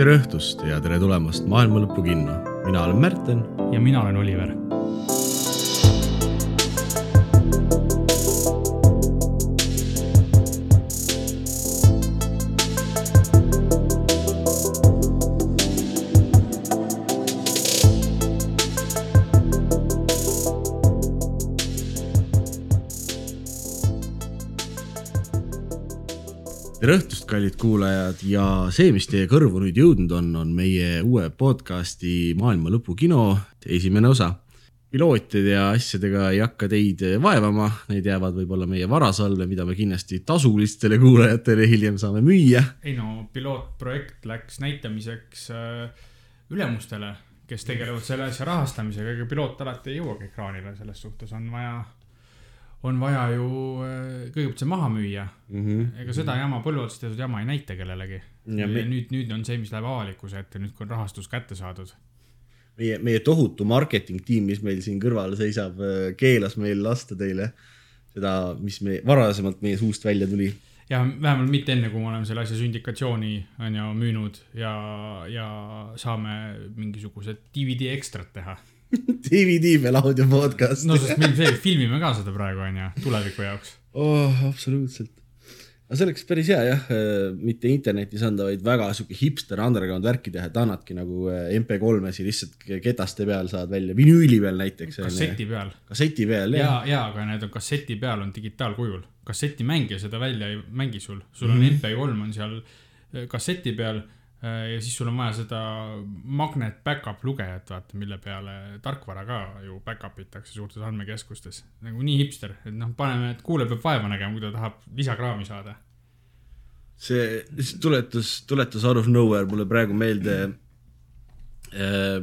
tere õhtust ja tere tulemast Maailma Lõpu kinno. mina olen Märten. ja mina olen Oliver. Kuulajad ja see, mis teie kõrvu nüüd jõudnud on, on meie uue podcasti Maailma Lõpu kino esimene osa. pilootide ja asjadega ei hakka teid vaevama, need jäävad võib-olla meie varasalve, mida me kindlasti tasulistele kuulajatele hiljem saame müüa. ei no pilootprojekt läks näitamiseks äh, ülemustele, kes tegelevad selle asja rahastamisega, ega piloot alati ei jõuagi ekraanile, selles suhtes on vaja on vaja ju äh, kõigepealt see maha müüa mm. -hmm. ega seda jama, põlluotsas tehtud jama ei näita kellelegi. ja me... nüüd, nüüd on see, mis läheb avalikkuse ette, nüüd kui on rahastus kätte saadud. meie, meie tohutu marketing tiim, mis meil siin kõrval seisab, äh, keelas meil lasta teile seda, mis me varasemalt meie suust välja tuli. ja vähemalt mitte enne, kui me oleme selle asja sündikatsiooni on ju müünud ja, ja saame mingisugused DVD ekstrat teha DVD peal audio podcast. no sest me ilmselgelt filmime ka seda praegu onju, tuleviku jaoks oh,. absoluutselt. aga see oleks päris hea jah, mitte internetis anda, vaid väga sihuke hipster underground värki teha, et annadki nagu eh, MP3-esi lihtsalt ketaste peal saad välja, vinüüli peal näiteks. kasseti peal. kasseti peal jah. ja, ja, aga need on kasseti peal on digitaalkujul, kassetimängija seda välja ei mängi sul, sul on mm -hmm. MP3 on seal eh, kasseti peal Äh, ja siis sul on vaja seda magnet back-up lugejat, vaata, mille peale tarkvara ka ju back-up itakse suurtes andmekeskustes. nagu nii hipster, et noh, paneme, et kuulaja peab vaeva nägema, kui ta tahab lisakraami saada. see lihtsalt tuletas, tuletas out of nowhere mulle praegu meelde äh,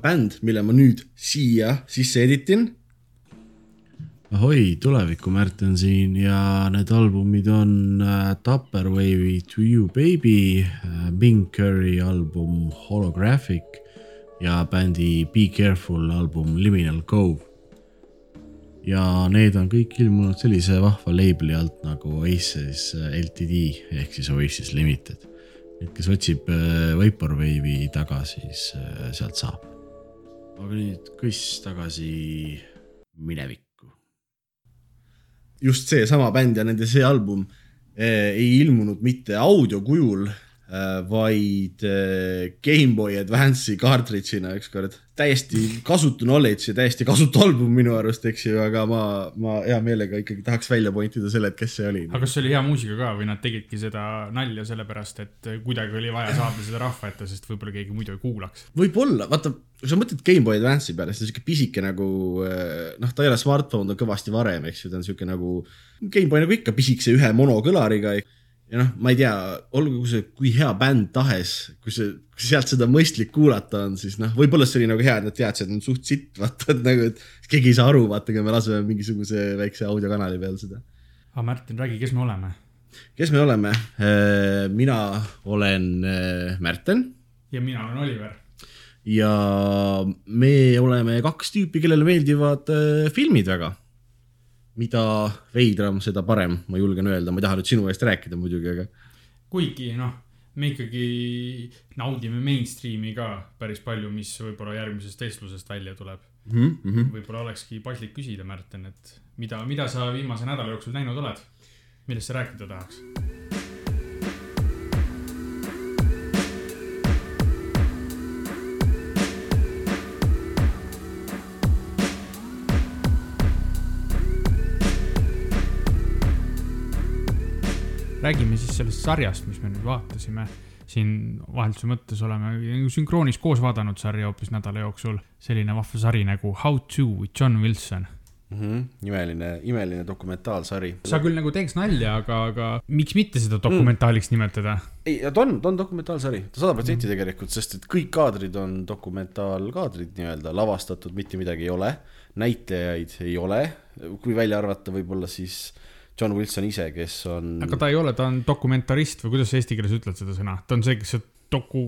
bänd, mille ma nüüd siia sisse editin ahoi, tulevikumärt on siin ja need albumid on äh, Tupperware'i To You Baby äh,, Bing Curry album Holographic ja bändi Be Careful album Liminal Cove. ja need on kõik ilmunud sellise vahva label'i alt nagu Oasis äh, Ltd ehk siis Oasis Limited. et kes otsib Vaporwave'i taga, siis sealt saab. aga nüüd kõss tagasi minevikku just seesama bänd ja nende see album eh, ei ilmunud mitte audio kujul vaid eh, GameBoy Advance'i cartridge'ina ükskord. täiesti kasutu knowledge ja täiesti kasutu album minu arust, eks ju, aga ma, ma hea meelega ikkagi tahaks välja point ida selle, et kes see oli. aga kas see oli hea muusika ka või nad tegidki seda nalja sellepärast, et kuidagi oli vaja saada seda rahva ette, sest võib-olla keegi muidu ei kuulaks? võib-olla, vaata kui sa mõtled GameBoy Advance'i peale, siis ta on siuke pisike nagu eh, noh, ta ei ole smartphone, ta on kõvasti varem, eks ju, ta on siuke nagu GameBoy nagu ikka pisikese ühe monokõlariga. Ja noh, ma ei tea, olgu see kui hea bänd tahes, kui see, kui sealt seda mõistlik kuulata on, siis noh, võib-olla see oli nagu hea, et nad teadsid, et on suht sitt, vaata, et nagu, et keegi ei saa aru, vaata, kui me laseme mingisuguse väikse audiokanali peal seda. aga Märtin, räägi, kes me oleme? kes me oleme? Eh, mina olen eh, Märten. ja mina olen Oliver ja me oleme kaks tüüpi, kellele meeldivad äh, filmid väga. Mida veidram, seda parem, ma julgen öelda, ma ei taha nüüd sinu eest rääkida muidugi, aga. kuigi noh, me ikkagi naudime mainstream'i ka päris palju, mis võib-olla järgmisest vestlusest välja tuleb mm. -hmm. võib-olla olekski paslik küsida, Märten, et mida, mida sa viimase nädala jooksul näinud oled, millest sa rääkida tahaks? Räägime siis sellest sarjast, mis me nüüd vaatasime. siin vahelduse mõttes oleme sünkroonis koos vaadanud sarja hoopis nädala jooksul. selline vahva sari nagu How to with John Wilson mm. -hmm. imeline, imeline dokumentaalsari. sa küll nagu teeks nalja, aga, aga miks mitte seda dokumentaaliks mm. nimetada? ei, ta on, ta on dokumentaalsari, ta sada protsenti tegelikult, sest et kõik kaadrid on dokumentaalkaadrid nii-öelda, lavastatud mitte midagi ei ole. näitlejaid ei ole, kui välja arvata võib-olla siis John Wilson ise, kes on. aga ta ei ole, ta on dokumentarist või kuidas sa eesti keeles ütled seda sõna, ta on see, kes doku,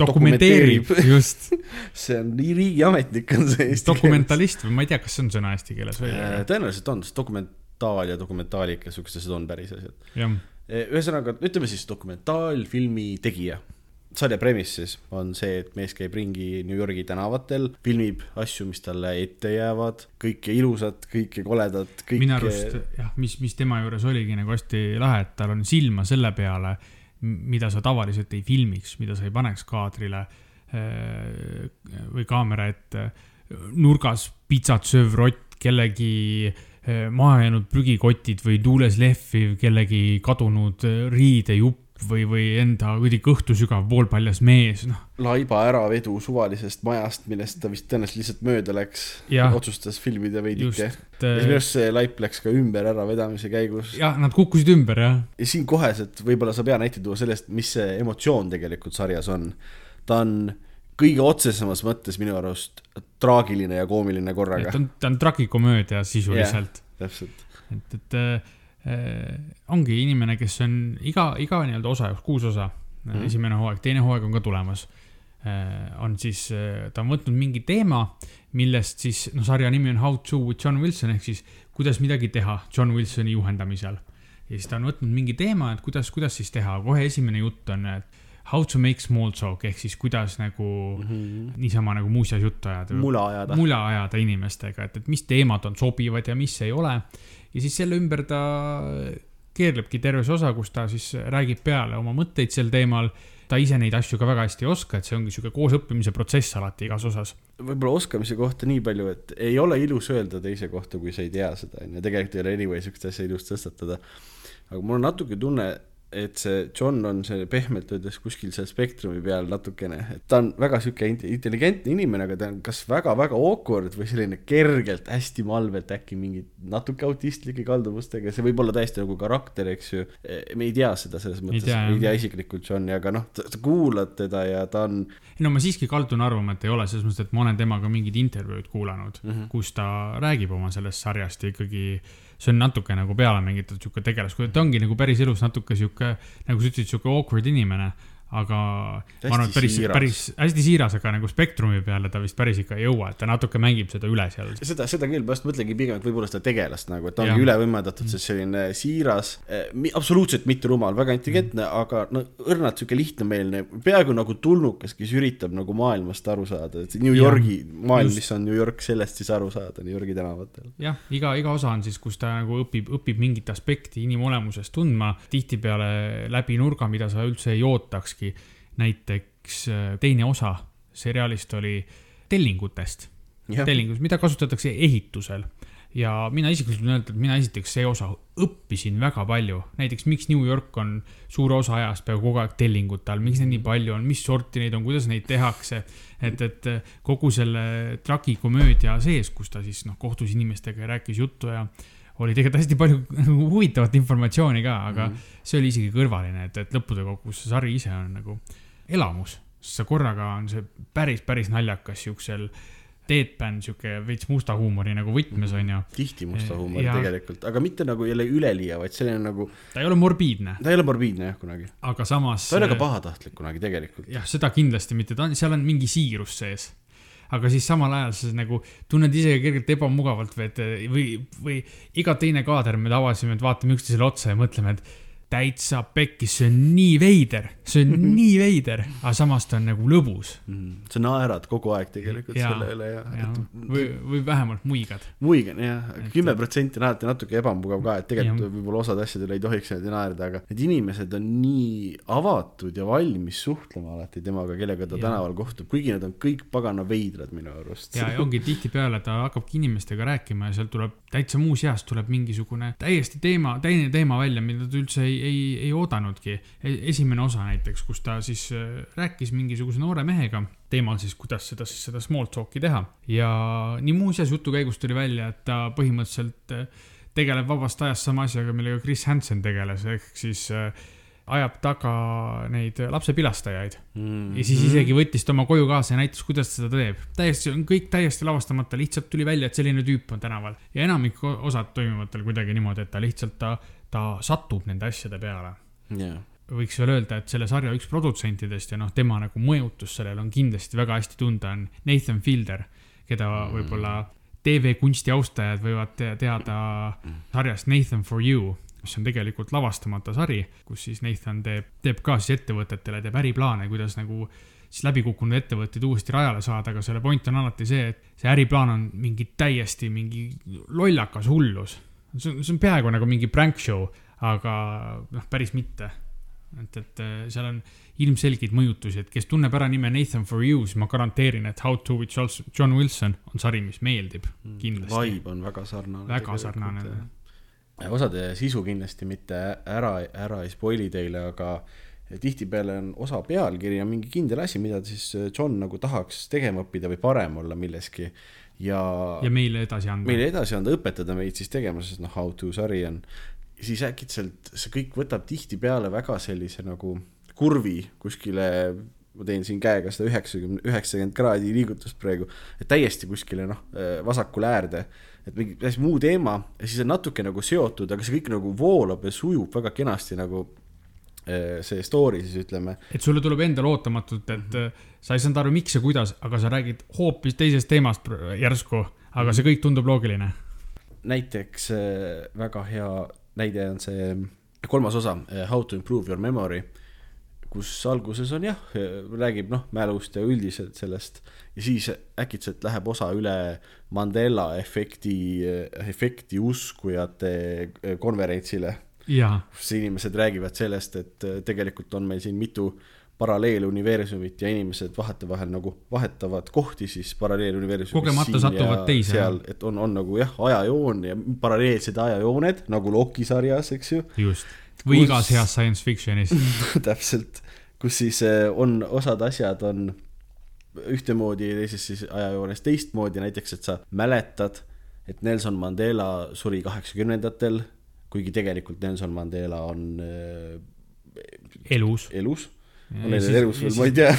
dokumenteerib, just see on nii riigiametnik on see eesti keeles. dokumentalist või ma ei tea, kas see on sõna eesti keeles või? Äh, tõenäoliselt on, sest dokumentaal ja dokumentaalika, siuksed asjad on päris asjad. Äh, ühesõnaga, ütleme siis dokumentaalfilmi tegija sarja premise siis on see, et mees käib ringi New Yorgi tänavatel, filmib asju, mis talle ette jäävad, kõike ilusat, kõike koledat, kõike minu arust jah, mis, mis tema juures oligi nagu hästi lahe, et tal on silma selle peale, mida sa tavaliselt ei filmiks, mida sa ei paneks kaadrile äh, või kaamera ette. nurgas pitsat sööv rott, kellegi äh, mahajäänud prügikotid või tuules lehviv kellegi kadunud äh, riidejupp või, või enda kuidagi kõhtu sügav poolpaljas mees, noh. laiba äravedu suvalisest majast, millest ta vist tõenäoliselt lihtsalt mööda läks, otsustas filmida veidike. ja minu äh,, arust see laip läks ka ümber äravedamise käigus. jah, nad kukkusid ümber jah ja siin koheselt võib-olla saab hea näite tuua sellest, mis see emotsioon tegelikult sarjas on. ta on kõige otsesemas mõttes minu arust traagiline ja koomiline korraga ta. on, ta on tragikomöödia sisuliselt täpselt. et, et äh, ongi inimene, kes on iga, iga nii-öelda osa jaoks, kuus osa mm, Mhm. esimene hooaeg, teine hooaeg on ka tulemas äh,. on siis, ta on võtnud mingi teema, millest siis, noh, sarja nimi on How to with John Wilson ehk siis kuidas midagi teha John Wilsoni juhendamisel. ja siis ta on võtnud mingi teema, et kuidas, kuidas siis teha, kohe esimene jutt on, et how to make small talk ehk siis kuidas nagu mm -hmm. niisama nagu muuseas juttu ajada. mula ajada. mula ajada inimestega, et, et mis teemad on sobivad ja mis ei ole. Ja siis selle ümber ta keerlebki terve see osa, kus ta siis räägib peale oma mõtteid sel teemal. ta ise neid asju ka väga hästi ei oska, et see ongi sihuke koosõppimise protsess alati igas osas. võib-olla oskamise kohta nii palju, et ei ole ilus öelda teise kohta, kui sa ei tea seda, on ju, tegelikult ei ole anyway siukest asja ilus tõstatada. aga mul on natuke tunne, et see John on see pehmelt öeldes kuskil seal spektrumi peal natukene, et ta on väga sihuke int- intelligentne inimene, aga ta on kas väga-väga awkward või selline kergelt hästi malvelt äkki mingi natuke autistlike kalduvustega, see võib olla täiesti nagu karakter, eks ju. me ei tea seda selles mõttes, tea, ei tea isiklikult Johni, aga noh, sa kuulad teda ja ta on no ma siiski kaldun arvama, et ei ole, selles mõttes, et ma olen temaga mingid intervjuud kuulanud mm, -hmm. kus ta räägib oma sellest sarjast ja ikkagi see on natuke nagu peale mängitud sihuke tegelas, ta ongi nagu päris elus natuke sihuke, nagu sa ütlesid, sihuke awkward inimene. Aga ma arvan, et päris, päris hästi siiras, aga nagu spektrumi peale ta vist päris ikka ei jõua, et ta natuke mängib seda üle seal. seda, seda küll, ma just mõtlengi pigem, et võib-olla seda tegelast nagu, et ta ongi üle võimendatud, sest selline siiras, absoluutselt mitte rumal, väga intelligentne, aga no õrnalt sihuke lihtnemeelne, peaaegu nagu tulnukas, kes üritab nagu maailmast aru saada, et New Yorgi maailm, just. mis on New York, sellest siis aru saada New Yorgi tänavatel. jah, iga, iga osa on siis, kus ta nagu õpib, õpib mingit aspekti inimolemusest tundma, tihtipeale läbi nurga, mida sa üldse ei ootakski. Näiteks äh, teine osa seriaalist oli tellingutest, tellingus, mida kasutatakse ehitusel. ja mina isiklikult võin öelda, et mina esiteks see osa õppisin väga palju, näiteks miks New York on suure osa ajast peaaegu kogu aeg tellingute all, miks neid nii palju on, mis sorti neid on, kuidas neid tehakse. et, et kogu selle tragikomöödia sees, kus ta siis noh, kohtus inimestega ja rääkis juttu ja oli tegelikult hästi palju huvitavat informatsiooni ka, aga mm -hmm. see oli isegi kõrvaline, et, et lõppude kokkuvõttes see sari ise on nagu elamus. see korraga on see päris, päris naljakas siuksel deadpan, sihuke veits musta huumori nagu võtmes on ju. tihti musta huumori Ja- tegelikult, aga mitte nagu jälle üleliia, vaid selline nagu, ta ei ole morbiidne, ta ei ole morbiidne jah kunagi. aga samas. ta ei ole ka pahatahtlik kunagi tegelikult. jah, seda kindlasti mitte, ta on, seal on mingi siirus sees. Aga siis samal ajal sa nagu tunned ise kergelt ebamugavalt või, et või, või iga teine kaader me avasime, et vaatame üksteisele otsa ja mõtleme, et täitsa pekkis, see on nii veider, see on nii veider, aga samas ta on nagu lõbus. sa naerad kogu aeg tegelikult Jaa, selle üle ja, ja et või, või vähemalt muigad. muigan jah, kümme protsenti on alati natuke ebamugav ka, et tegelikult võib-olla osade asjade üle ei tohiks niimoodi naerda, aga need inimesed on nii avatud ja valmis suhtlema alati temaga, kellega ta Jah. tänaval kohtub, kuigi nad on kõik pagana veidrad minu arust. ja, ja ongi tihtipeale ta hakkabki inimestega rääkima ja sealt tuleb täitsa muu seast tuleb mingisugune täiesti teema, teine teema välja, mida ta üldse ei, ei, ei oodanudki. esimene osa näiteks, kus ta siis äh, rääkis mingisuguse noore mehega teemal siis, kuidas seda siis seda small talk'i teha ja nii muuseas jutu käigus tuli välja, et ta põhimõtteliselt äh, tegeleb vabast ajast sama asjaga, millega Chris Hansen tegeles, ehk siis äh, ajab taga neid lapsepilastajaid mm. ja siis isegi võttis ta oma koju kaasa ja näitas, kuidas ta seda teeb. täiesti, on kõik täiesti lavastamata, lihtsalt tuli välja, et selline tüüp on tänaval. ja enamik osad toimuvad tal kuidagi niimoodi, et ta lihtsalt, ta, ta satub nende asjade peale. yeah. võiks veel öelda, et selle sarja üks produtsentidest ja noh, tema nagu mõjutus sellele on kindlasti väga hästi tunda, on Nathan Fielder, keda võib-olla TV-kunsti austajad võivad te- teada sarjast Nathan for you, mis on tegelikult lavastamata sari, kus siis Nathan teeb, teeb ka siis ettevõtetele, teeb äriplaane, kuidas nagu siis läbikukkunud ettevõtteid uuesti rajale saada, aga selle point on alati see, et see äriplaan on mingi täiesti mingi lollakas hullus. See on, see on peaaegu nagu mingi prank show, aga noh, päris mitte. et, et äh, seal on ilmselgeid mõjutusi, et kes tunneb ära nime Nathan for you, siis ma garanteerin, et How to with John Wilson on sari, mis meeldib kindlasti. vibe on väga sarnane. väga sarnane. osade sisu kindlasti mitte ära, ära ei spoil'i teile, aga tihtipeale on osa pealkiri on mingi kindel asi, mida siis John nagu tahaks tegema õppida või parem olla milleski ja. ja meile edasi anda. meile edasi anda, õpetada meid siis tegema, sest noh, how to sari on. siis äkitselt see kõik võtab tihtipeale väga sellise nagu kurvi kuskile, ma teen siin käega seda üheksakümne, üheksakümmend kraadi liigutust praegu, et täiesti kuskile noh, vasakule äärde et mingi täiesti muu teema ja siis on natuke nagu seotud, aga see kõik nagu voolab ja sujub väga kenasti nagu see story siis ütleme. et sulle tuleb endale ootamatult, et mm -hmm. sa ei saanud aru, miks ja kuidas, aga sa räägid hoopis teisest teemast järsku, aga see kõik tundub loogiline. näiteks eh, väga hea näide on see kolmas osa, How to improve your memory kus alguses on jah, räägib noh, mälust ja üldiselt sellest ja siis äkitselt läheb osa üle Mandela efekti, efekti uskujate konverentsile. Kus inimesed räägivad sellest, et tegelikult on meil siin mitu paralleeluniversumit ja inimesed vahetevahel nagu vahetavad kohti siis paralleeluniversumis. kogemata satuvad teise. seal, et on, on nagu jah, ajajoon ja paralleelsed ajajooned nagu Loki sarjas, eks ju. just või kus... igas heas science fiction'is täpselt, kus siis eh, on, osad asjad on ühtemoodi ja teises siis ajajoones teistmoodi, näiteks et sa mäletad, et Nelson Mandela suri kaheksakümnendatel, kuigi tegelikult Nelson Mandela on äh, elus, elus., on neil elus veel, ma ei tea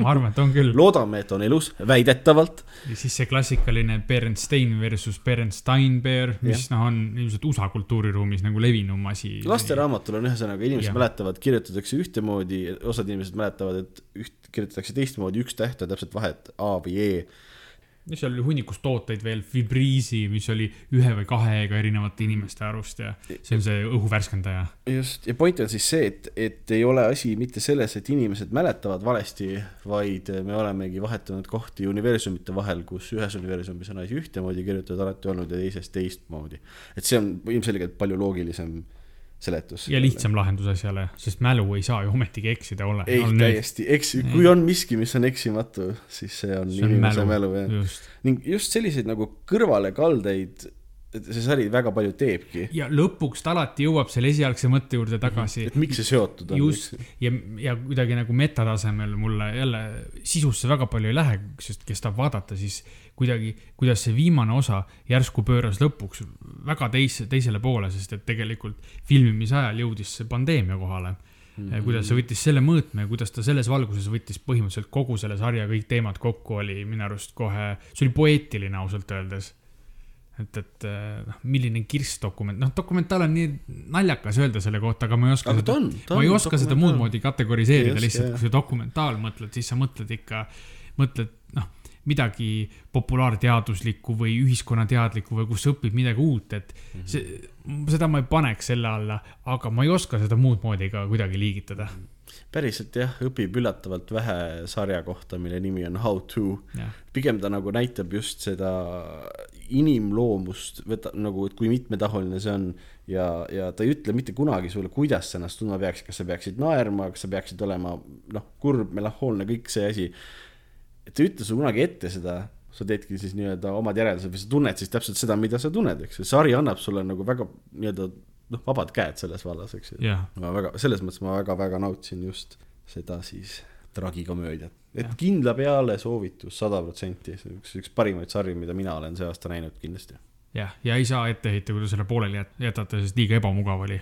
ma arvan, et on küll. loodame, et on elus, väidetavalt. ja siis see klassikaline Berenstein versus Berenstein-Bear, mis noh, on ilmselt USA kultuuriruumis nagu levinum asi. lasteraamatul on ühesõnaga, inimesed ja. mäletavad, kirjutatakse ühtemoodi, osad inimesed mäletavad, et üht kirjutatakse teistmoodi, üks täht on täpselt vahet A või E seal oli hunnikus tooteid veel, Fibriisi, mis oli ühe või kahe E-ga erinevate inimeste arust ja see on see õhu värskendaja. just, ja point on siis see, et, et ei ole asi mitte selles, et inimesed mäletavad valesti, vaid me olemegi vahetanud kohti universumite vahel, kus ühes universumis on asi ühtemoodi kirjutatud alati olnud ja teises teistmoodi. et see on ilmselgelt palju loogilisem seletus. ja lihtsam lahendus asjale, sest mälu ei saa ju ometigi eksida olla. ei, täiesti, eks, kui on miski, mis on eksimatu, siis see on see inimese mälu, mälu, jah. ning just selliseid nagu kõrvalekaldeid see sari väga palju teebki. ja lõpuks ta alati jõuab selle esialgse mõtte juurde tagasi. et miks see seotud on. just, ja, ja kuidagi nagu metatasemel mulle jälle sisusse väga palju ei lähe, sest kes tahab vaadata, siis kuidagi, kuidas see viimane osa järsku pööras lõpuks väga teise, teisele poole, sest et tegelikult filmimise ajal jõudis see pandeemia kohale mm. -hmm. kuidas see võttis selle mõõtme ja kuidas ta selles valguses võttis põhimõtteliselt kogu selle sarja kõik teemad kokku, oli minu arust kohe, see oli poeetiline ausalt öeldes et, et noh, milline kirssdokument, noh, dokumentaal on nii naljakas öelda selle kohta, aga ma ei oska aga seda, ma ei oska seda muud moodi kategoriseerida yes, lihtsalt, kui sa dokumentaal mõtled, siis sa mõtled ikka, mõtled midagi populaarteaduslikku või ühiskonnateadlikku või kus sa õpid midagi uut, et mm -hmm. see, seda ma ei paneks selle alla, aga ma ei oska seda muud moodi ka kuidagi liigitada. -hmm päriselt jah, õpib üllatavalt vähe sarja kohta, mille nimi on How to. pigem ta nagu näitab just seda inimloomust, võta nagu, et kui mitmetahuline see on ja, ja ta ei ütle mitte kunagi sulle, kuidas sa ennast tundma peaksid, kas sa peaksid naerma, kas sa peaksid olema noh, kurb, melanhoolne, kõik see asi. Et ta ei ütle sulle kunagi ette seda, sa teedki siis nii-öelda omad järeldused või sa tunned siis täpselt seda, mida sa tunned, eks ju, sari annab sulle nagu väga nii-öelda noh, vabad käed selles vallas, eks ju yeah.. ma väga, selles mõttes ma väga-väga nautisin just seda siis tragikomöödiat, et ja. kindla peale soovitus sada protsenti, see on üks, üks parimaid sarju, mida mina olen see aasta näinud kindlasti. Jah, ja ei saa ette heita, kui te selle pooleli jätate, sest liiga ebamugav oli.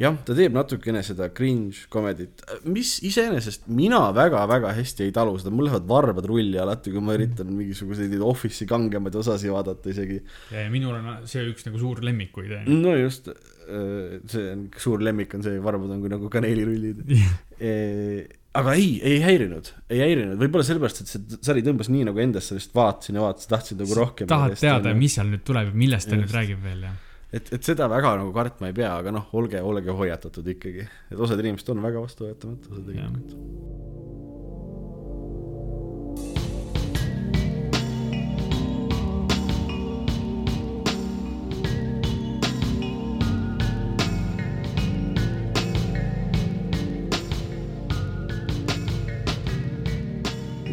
jah, ta teeb natukene seda cringe comedit, mis iseenesest mina väga-väga hästi ei talu seda, mul lähevad varbad rulli alati, kui ma üritan mingisuguseid Office'i kangemaid osasid vaadata isegi. ja, ja minul on see üks nagu suur lemmikuid. no just, äh, see on suur lemmik on see, varbad on kui nagu kaneelirullid aga ei, ei häirinud, ei häirinud, võib-olla sellepärast, et see sari tõmbas nii nagu endasse, lihtsalt vaatasin ja vaatasin, tahtsin nagu rohkem. tahad teada, mis seal nüüd tuleb ja millest ta nüüd räägib veel, jah? et, et seda väga nagu kartma ei pea, aga noh, olge, olge hoiatatud ikkagi, et osad inimesed on väga vastuvõetamatud tegelikult.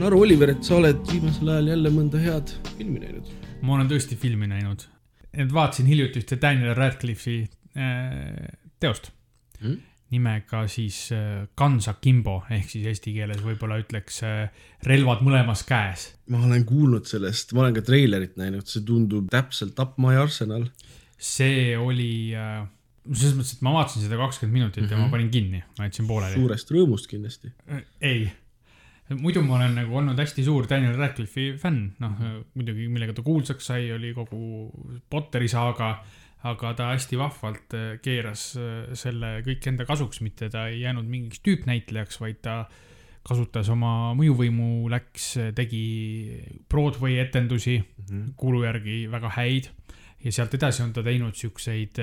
Ma arvan, Oliver, et sa oled viimasel ajal jälle mõnda head filmi näinud. ma olen tõesti filmi näinud. et vaatasin hiljuti ühte Daniel Radcliffe'i äh, teost Mhm. nimega siis äh, Guns Akimbo ehk siis eesti keeles võib-olla ütleks äh, relvad mõlemas käes. ma olen kuulnud sellest, ma olen ka treilerit näinud, see tundub täpselt Up My Arsenal. see oli äh,, selles mõttes, et ma vaatasin seda kakskümmend minutit mm -hmm. ja ma panin kinni, ma jätsin pooleli. suurest rõõmust kindlasti. ei, muidu ma olen nagu olnud hästi suur Daniel Radcliffe'i fänn, noh muidugi millega ta kuulsaks sai, oli kogu Potteri saaga, aga ta hästi vahvalt äh, keeras äh, selle kõik enda kasuks, mitte ta ei jäänud mingiks tüüpnäitlejaks, vaid ta kasutas oma mõjuvõimu, läks, tegi Broadway etendusi kuulu järgi väga häid. Ja sealt edasi on ta teinud siukseid,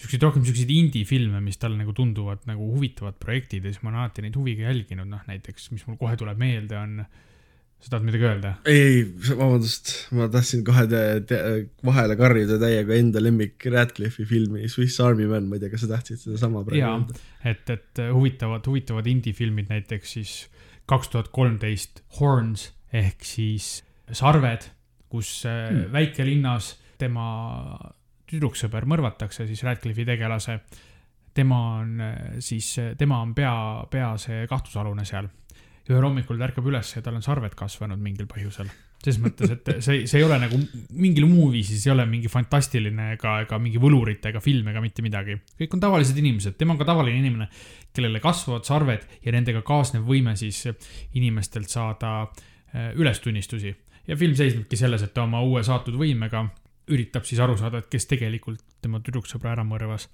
siukseid rohkem siukseid indie-filme, mis talle nagu tunduvad nagu huvitavad projektid ja siis ma olen alati neid huviga jälginud, noh näiteks, mis mul kohe tuleb meelde, on, sa tahad midagi öelda? ei, ei, vabandust, ma tahtsin kohe te, te, vahele karjuda täiega enda lemmik Radcliffe'i filmi Swiss Army Man, ma ei tea, kas sa tahtsid sedasama praegu öelda? et, et huvitavad, huvitavad indie-filmid näiteks siis kaks tuhat kolmteist Horns ehk siis Sarved, kus hmm. väikelinnas tema tüdruksõber mõrvatakse, siis Radcliffe'i tegelase. tema on äh, siis, tema on pea, pea see kahtlusalune seal. ühel hommikul ta ärkab üles ja tal on sarved kasvanud mingil põhjusel. selles mõttes, et see, see ei ole nagu mingil muul viisil, see ei ole mingi fantastiline ega, ega mingi võlurit ega film ega mitte midagi. kõik on tavalised inimesed, tema on ka tavaline inimene, kellele kasvavad sarved ja nendega kaasnev võime siis inimestelt saada äh, ülestunnistusi. ja film seisnebki selles, et ta oma uue saatud võimega üritab siis aru saada, et kes tegelikult tema tüdruksõbra ära mõrvas.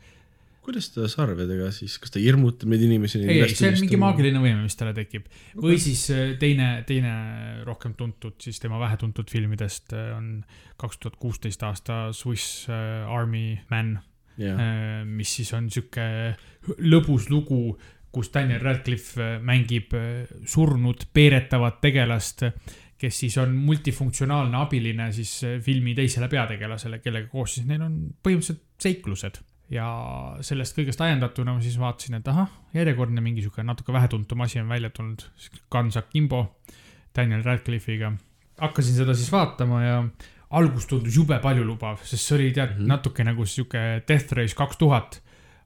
kuidas ta sarvedega siis, kas ta hirmutab neid inimesi? ei, ei, see on mingi maagiline võime, mis talle tekib. või siis äh, teine, teine rohkem tuntud siis tema vähetuntud filmidest äh, on kaks tuhat kuusteist aasta Swiss äh, Army Man, jah, mis siis on sihuke lõbus lugu, kus Daniel Radcliffe mängib surnud peeretavat tegelast, kes siis on multifunktsionaalne abiline siis äh, filmi teisele peategelasele, kellega koos siis neil on põhimõtteliselt seiklused ja sellest kõigest ajendatuna ma siis vaatasin, et ahah, järjekordne mingi sihuke natuke vähetuntum asi on välja tulnud. Guns Akimbo Daniel Radcliffe'iga. hakkasin seda siis vaatama ja algus tundus jube paljulubav, sest see oli tead mm -hmm. natuke nagu sihuke Death Race kaks tuhat.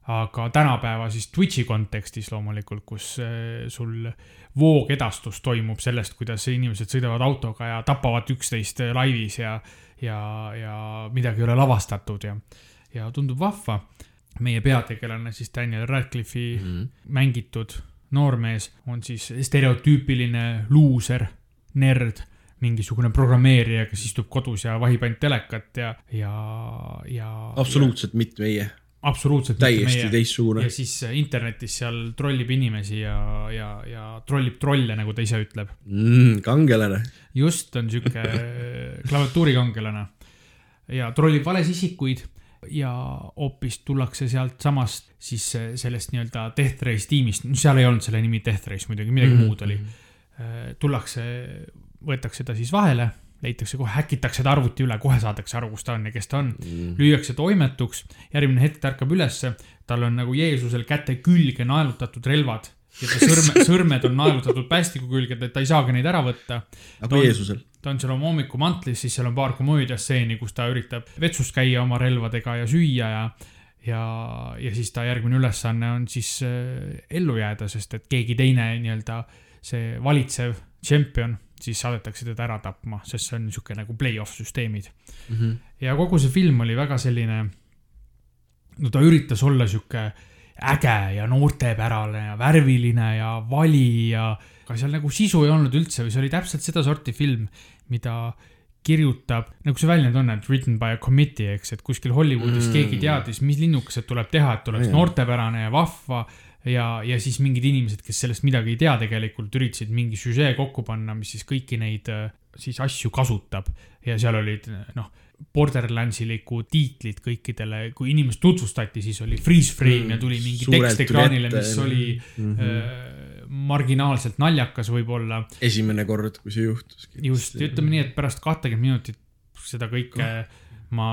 aga tänapäeva siis Twitch'i kontekstis loomulikult, kus äh, sul voogedastus toimub sellest, kuidas inimesed sõidavad autoga ja tapavad üksteist laivis ja, ja, ja midagi ei ole lavastatud ja, ja tundub vahva. meie peategelane siis Daniel Radcliffe'i mm -hmm. mängitud noormees on siis stereotüüpiline luuser, nerd, mingisugune programmeerija, kes istub kodus ja vahib ainult telekat ja, ja, ja. absoluutselt mitte meie, absoluutselt. täiesti teistsugune ja. siis äh, internetis seal trollib inimesi ja, ja, ja trollib trolle, nagu ta ise ütleb. mm,. kangelane. just, on sihuke klaviatuurikangelane ja trollib vales isikuid ja hoopis tullakse sealtsamast siis äh, sellest nii-öelda Death Race tiimist, no seal ei olnud selle nimi Death Race muidugi, midagi mm -hmm. muud oli. tullakse, võetakse ta siis vahele, leitakse kohe, häkitakse ta arvuti üle, kohe saadakse aru, kus ta on ja kes ta on Mm. lüüakse toimetuks, järgmine hetk ta ärkab ülesse, tal on nagu Jeesusel käte külge naelutatud relvad ja ta sõrme, sõrmed on naelutatud päästiku külge, et ta ei saagi neid ära võtta. aga Jeesusel. ta on seal oma hommikumantelis, siis seal on paar komöödiastseeni, kus ta üritab vetsus käia oma relvadega ja süüa ja ja, ja siis ta järgmine ülesanne on siis äh, ellu jääda, sest et keegi teine nii-öelda see valitsev tšempion, siis saadetakse teda ära tapma, sest see on niisugune nagu play-off süsteemid. Mhm. ja kogu see film oli väga selline, no ta üritas olla sihuke äge ja noortepärane ja värviline ja vali ja, aga seal nagu sisu ei olnud üldse või see oli täpselt sedasorti film, mida kirjutab, nagu see väljend on, et written by a committee, eks, et kuskil Hollywoodis mm. keegi teadis, mis linnukesed tuleb teha, et oleks Jaa. noortepärane ja vahva ja, ja siis mingid inimesed, kes sellest midagi ei tea tegelikult, üritasid mingi süžee kokku panna, mis siis kõiki neid äh, siis asju kasutab ja seal olid noh, Borderlandsilikud tiitlid kõikidele, kui inimest tutvustati, siis oli freeze frame mm, ja tuli mingi tekst ekraanile, mis oli Mhm. äh, marginaalselt naljakas võib-olla esimene kord, kui see juhtus. just, ütleme nii, et pärast kahtekümmet minutit seda kõike ma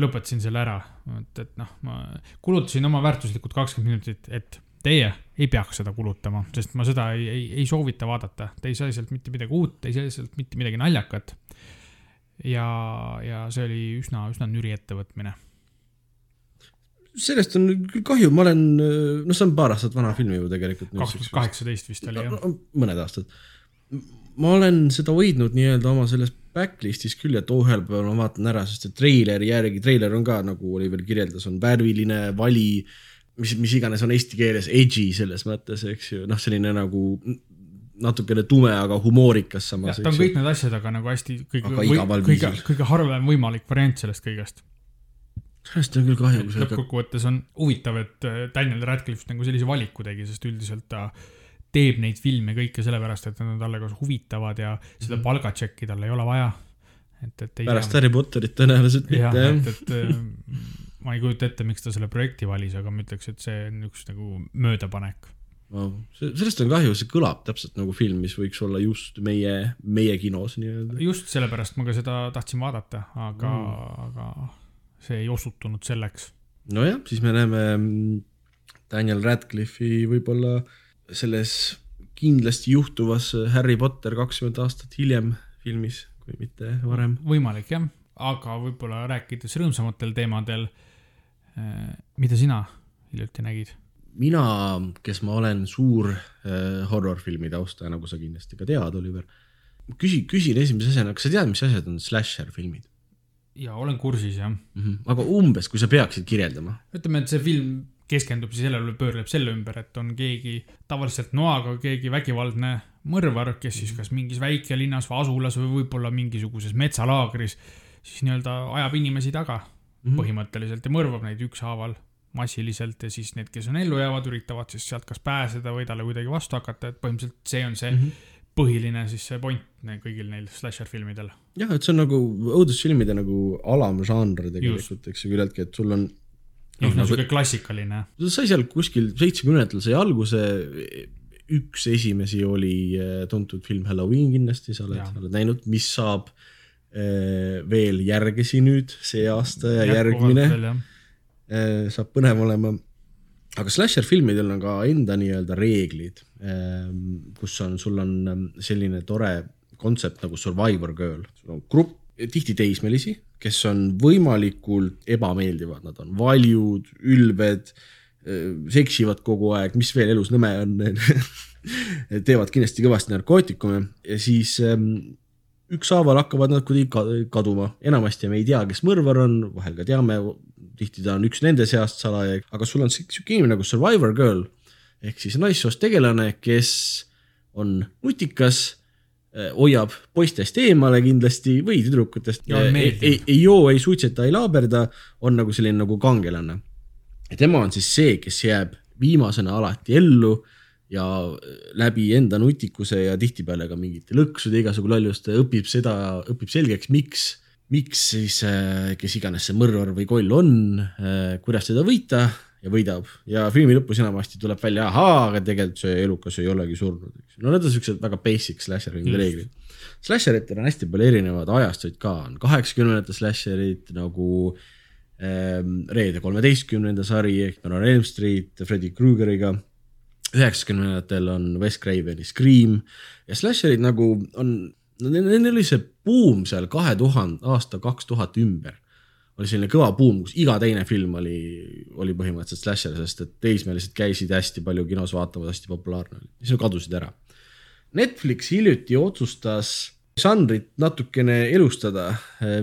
lõpetasin selle ära, et, et noh, ma kulutasin oma väärtuslikud kakskümmend minutit, et teie ei peaks seda kulutama, sest ma seda ei, ei, ei soovita vaadata, te ei saa sealt mitte midagi uut, te ei saa sealt mitte midagi naljakat. ja, ja see oli üsna, üsna nüri ettevõtmine. sellest on küll kahju, ma olen, noh, see on paar aastat vana film ju tegelikult. kaks tuhat kaheksateist vist oli jah. mõned aastad. ma olen seda hoidnud nii-öelda oma selles backlist'is küll, et oh, ühel päeval ma vaatan ära, sest et treileri järgi, treiler on ka nagu Oliver kirjeldas, on värviline, vali, mis, mis iganes on eesti keeles edgy selles mõttes, eks ju, noh, selline nagu natukene tume, aga humoorikas samas. ta on kõik need asjad, aga nagu hästi kõige igaval kõige kõige harvem võimalik variant sellest kõigest. sellest on küll kahju, lõppkokkuvõttes on huvitav, et äh, Daniel Radcliffe nagu sellise valiku tegi, sest üldiselt ta teeb neid filme kõike sellepärast, et nad on talle kas huvitavad ja seda palgatšekki tal ei ole vaja. et, et ei pärast Harry Potterit tõenäoliselt mitte jah et, et äh, ma ei kujuta ette, miks ta selle projekti valis, aga ma ütleks, et see on üks nagu möödapanek. wow.. sellest on kahju, see kõlab täpselt nagu film, mis võiks olla just meie, meie kinos nii-öelda. just sellepärast ma ka seda tahtsin vaadata, aga mm., aga see ei osutunud selleks. nojah, siis me näeme mm, Daniel Radcliffe'i võib-olla selles kindlasti juhtuvas Harry Potter kakskümmend aastat hiljem filmis, kui mitte varem. võimalik jah, aga võib-olla rääkides rõõmsamatel teemadel. mida sina hiljuti nägid? mina, kes ma olen suur äh, horror-filmi taustaja, nagu sa kindlasti ka tead, Oliver, küsi, küsin esimese asjana, kas sa tead, mis asjad on slasher-filmid ja olen kursis jah. mm? -hmm. aga umbes, kui sa peaksid kirjeldama. ütleme, et see film keskendub siis sellele, pöörleb selle ümber, et on keegi tavaliselt noaga keegi vägivaldne mõrvar, kes siis kas mingis väikelinnas või asulas või võib-olla mingisuguses metsalaagris siis nii-öelda ajab inimesi taga mm -hmm. põhimõtteliselt ja mõrvab neid ükshaaval massiliselt ja siis need, kes on ellu jäävad, üritavad siis sealt kas pääseda või talle kuidagi vastu hakata, et põhimõtteliselt see on see mm -hmm. põhiline siis see point ne- kõigil neil slasher filmidel. jah, et see on nagu õudusfilmide nagu alamžanr tegelikult, eks ju, küllaltki, et sul on noh, nagu- niisugune klassikaline. sai seal kuskil seitsmekümnendatel sai alguse, üks esimesi oli äh, tuntud film Halloween kindlasti, sa oled oled näinud, mis saab äh, veel järgesi nüüd see aasta ja järgmine äh, saab põnev olema. aga slasher filmidel on ka enda nii-öelda reeglid, kus on, sul on ähm, selline tore kontsept nagu survivor girl, sul on grupp tihti teismelisi, kes on võimalikult ebameeldivad, nad on valjud, ülbed, seksivad kogu aeg, mis veel elus nõme on teevad kindlasti kõvasti narkootikume. Ja siis ähm, ükshaaval hakkavad nad kuidagi ka- kaduma, enamasti me ei tea, kes mõrvar on, vahel ka teame, tihti ta on üks nende seast salaja, aga sul on sihuke inimene nagu survivor girl ehk siis naissoost tegelane, kes on nutikas, hoiab poistest eemale kindlasti või tüdrukutest, on ei, ei, ei joo, ei suitseta, ei laaberda, on nagu selline nagu kangelane. ja tema on siis see, kes jääb viimasena alati ellu ja läbi enda nutikuse ja tihtipeale ka mingite lõksude, igasugu lolluste õpib seda, õpib selgeks, miks, miks siis, kes iganes see mõrvar või koll on, kuidas teda võita ja võidab ja filmi lõpus enamasti tuleb välja, ahaa, aga tegelikult see elukas ei olegi surnud. no need on siuksed väga basic slasher'i Just. reeglid. Slasheritel on hästi palju erinevaid ajastuid ka, on kaheksakümnendate slasherid nagu ähm, Reede kolmeteistkümnenda sari ehk meil on Elm Street Freddy Krügeriga. üheksakümnendatel on Wes Craveni Scream ja slasherid nagu on, neil oli see buum seal kahe tuhande, aasta kaks tuhat ümber oli selline kõva buum, kus iga teine film oli, oli põhimõtteliselt slasher, sest et teismelised käisid hästi palju kinos vaatamas, hästi populaarne oli, siis nad kadusid ära. Netflix hiljuti otsustas žanrit natukene elustada,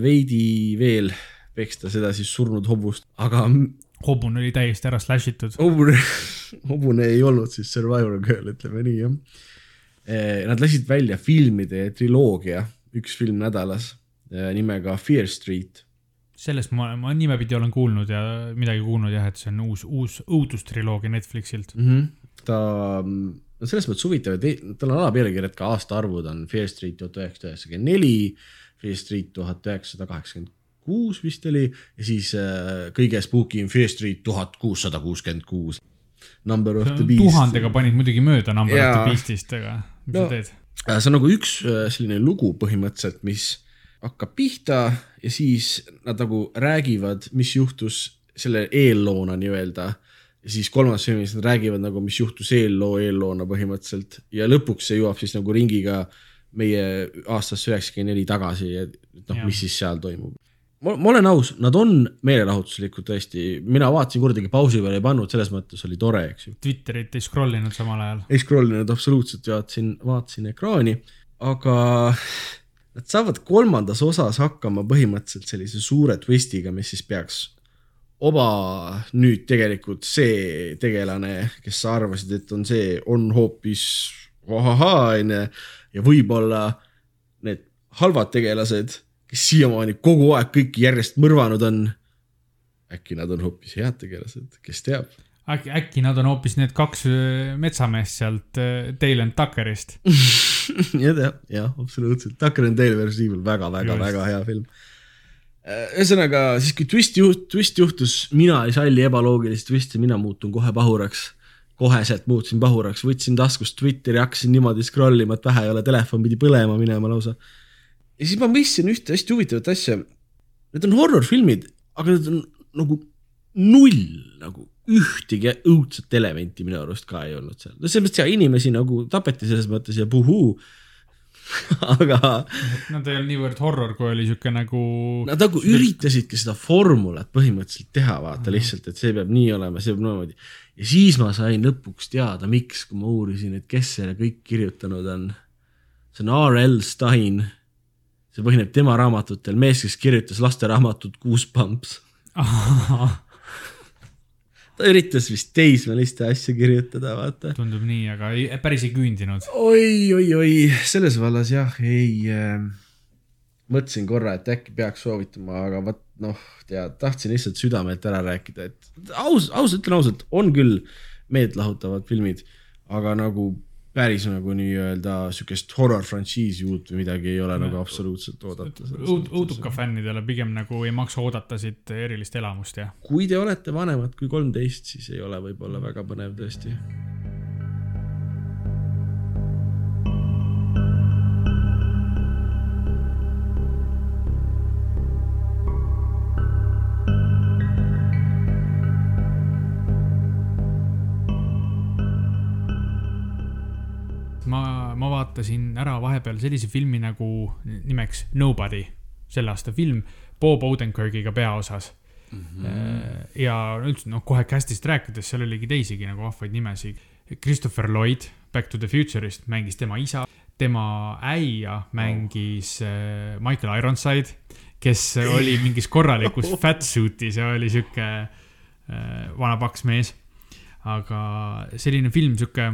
veidi veel peksta seda siis surnud hobust, aga hobune oli täiesti ära slash itud. hobune, hobune ei olnud siis Survivor Girl, ütleme nii jah. Nad lasid välja filmide triloogia, üks film nädalas nimega Fear Street sellest ma, ma nimepidi olen kuulnud ja midagi kuulnud jah, et see on uus, uus õudustriloogia Netflixilt. mm. -hmm. ta, no selles mõttes huvitav, et tal on alapealkirjad ka aastaarvud on Fear Street tuhat üheksasada üheksakümmend neli, Fear Street tuhat üheksasada kaheksakümmend kuus vist oli ja siis äh, kõige spookim Fear Street tuhat kuussada kuuskümmend kuus. Number of the beast. tuhandega panid muidugi mööda Number of Jaa. the Beast'ist, aga mis No. sa teed? Äh, see on nagu üks äh, selline lugu põhimõtteliselt, mis hakkab pihta ja siis nad nagu räägivad, mis juhtus selle eelloona nii-öelda. ja siis kolmandas filmis nad räägivad nagu, mis juhtus eelloo eelloona põhimõtteliselt ja lõpuks see jõuab siis nagu ringiga meie aastasse üheksakümmend neli tagasi, et noh mis siis seal toimub. ma, ma olen aus, nad on meelelahutuslikud tõesti, mina vaatasin kordagi pausi peale ei pannud, selles mõttes oli tore, eks ju. Twitterit ei scroll inud samal ajal. ei scroll inud absoluutselt, vaatasin, vaatasin ekraani, aga nad saavad kolmandas osas hakkama põhimõtteliselt sellise suure twistiga, mis siis peaks oma nüüd tegelikult see tegelane, kes sa arvasid, et on see, on hoopis ahahaa, onju. ja võib-olla need halvad tegelased, kes siiamaani kogu aeg kõiki järjest mõrvanud on, äkki nad on hoopis head tegelased, kes teab äkki, äkki nad on hoopis need kaks öö, metsameest sealt öö, Dale and Tuckerist. jah, jah, absoluutselt, Tucker and Dale versus Evil väga, väga, väga hea film. ühesõnaga siis, kui twist juht-, twist juhtus, mina ei salli ebaloogilist twisti, mina muutun kohe pahuraks. koheselt muutusin pahuraks, võtsin taskust Twitteri, hakkasin niimoodi scroll ima, et vähe ei ole, telefon pidi põlema minema lausa. ja siis ma mõistsin ühte hästi huvitavat asja. Need on horror-filmid, aga need on nagu null nagu ühtegi õudset elementi minu arust ka ei olnud seal, no selles mõttes ja inimesi nagu tapeti selles mõttes ja puhuu. aga Nad ei olnud niivõrd horror, kui oli sihuke nagu. nad nagu üritasidki seda formulat põhimõtteliselt teha, vaata lihtsalt, et see peab nii olema, see peab niimoodi. ja siis ma sain lõpuks teada, miks, kui ma uurisin, et kes selle kõik kirjutanud on. see on R.L. Stein. see põhineb tema raamatutel, mees, kes kirjutas lasteraamatut Goosebumps. ta üritas vist teismeliste asja kirjutada, vaata. tundub nii, aga ei, päris ei küündinud. oi, oi, oi, selles vallas jah, ei äh,. mõtlesin korra, et äkki peaks soovitama, aga vot noh, tead, tahtsin lihtsalt südamelt ära rääkida, et aus, ausalt ütlen ausalt, on küll meeltlahutavad filmid, aga nagu päris nagu nii-öelda sihukest horror frantsiisi uut või midagi ei ole nagu absoluutselt oodata. õud-, õuduka fännidele pigem nagu ei maksa oodata siit erilist elamust ja. kui te olete vanemad kui kolmteist, siis ei ole võib-olla väga põnev tõesti. Vaatasin ära vahepeal sellise filmi nagu nimeks Nobody, selle aasta film, Bob Odenkirkiga peaosas mm. -hmm. ja üldse noh, kohe cast'ist rääkides, seal oligi teisigi nagu vahvaid nimesid. Christopher Lloyd Back to the Future'ist mängis tema isa, tema äia mängis oh. Michael Ironside, kes oli mingis korralikus fatsuit'is ja oli sihuke äh, vana paks mees. aga selline film, sihuke,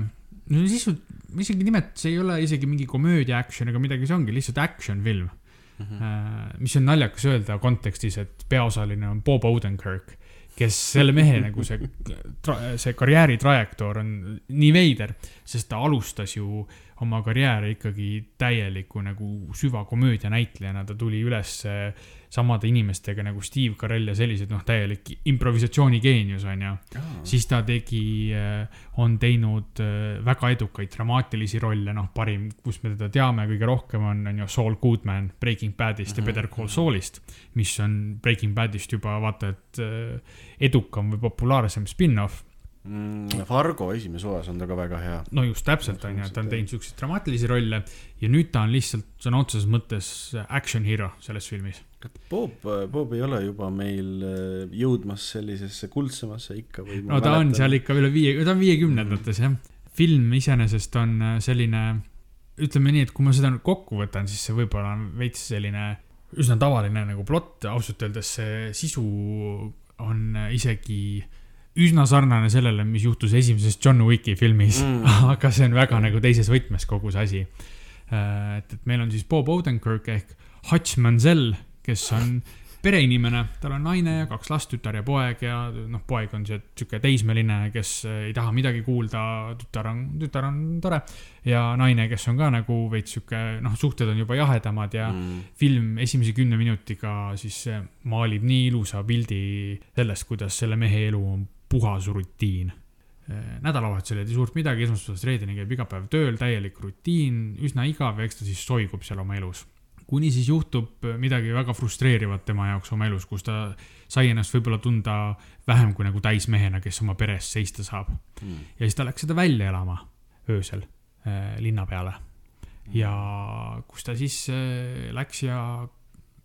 no siis ma isegi nimet-, see ei ole isegi mingi komöödia action ega midagi, see ongi lihtsalt action film mm. -hmm. mis on naljakas öelda kontekstis, et peaosaline on Bob Odenkirk, kes selle mehe nagu see, see karjääri trajektoor on nii veider, sest ta alustas ju oma karjääri ikkagi täieliku nagu süvakomöödia näitlejana, ta tuli üles samade inimestega nagu Steve Carell ja sellised noh, täielik improvisatsioonigeenius on ju. siis ta tegi, on teinud äh, väga edukaid dramaatilisi rolle, noh, parim, kus me teda teame kõige rohkem on, on ju Saul Goodman Breaking Badist ja Better Call Saulist, mis on Breaking Badist juba vaata, et äh, edukam või populaarsem spin-off mm,. Fargo esimeses osas on ta ka väga hea. no just täpselt on ju, et ta on teinud siukseid dramaatilisi rolle ja nüüd ta on lihtsalt sõna otseses mõttes action hero selles filmis. Bob, Bob ei ole juba meil äh, jõudmas sellisesse kuldsemasse ikka või? no ta on seal ikka üle viie, ta on viiekümnendates jah. film iseenesest on äh, selline, ütleme nii, et kui ma seda nüüd kokku võtan, siis see võib-olla on veits selline üsna tavaline nagu plott, ausalt öeldes see sisu on äh, isegi üsna sarnane sellele, mis juhtus esimeses John Wicki filmis Mm. aga see on väga nagu teises võtmes kogu see asi. et, et meil on siis Bob Odenkirk ehk Hutch Mansell, kes on pereinimene, tal on naine ja kaks last, tütar ja poeg ja noh, poeg on see sihuke teismeline, kes ei taha midagi kuulda, tütar on, tütar on tore. ja naine, kes on ka nagu veits sihuke, noh, suhted on juba jahedamad ja mm. Film esimese kümne minutiga siis maalib nii ilusa pildi sellest, kuidas selle mehe elu on puhas rutiin. nädalavahetusel ei tee suurt midagi, esmaspäevast reedeni käib iga päev tööl, täielik rutiin, üsna igav ja eks ta siis soigub seal oma elus kuni siis juhtub midagi väga frustreerivat tema jaoks oma elus, kus ta sai ennast võib-olla tunda vähem kui nagu täismehena, kes oma peres seista saab. Mm. ja siis ta läks seda välja elama öösel äh, linna peale. ja kus ta siis äh, läks ja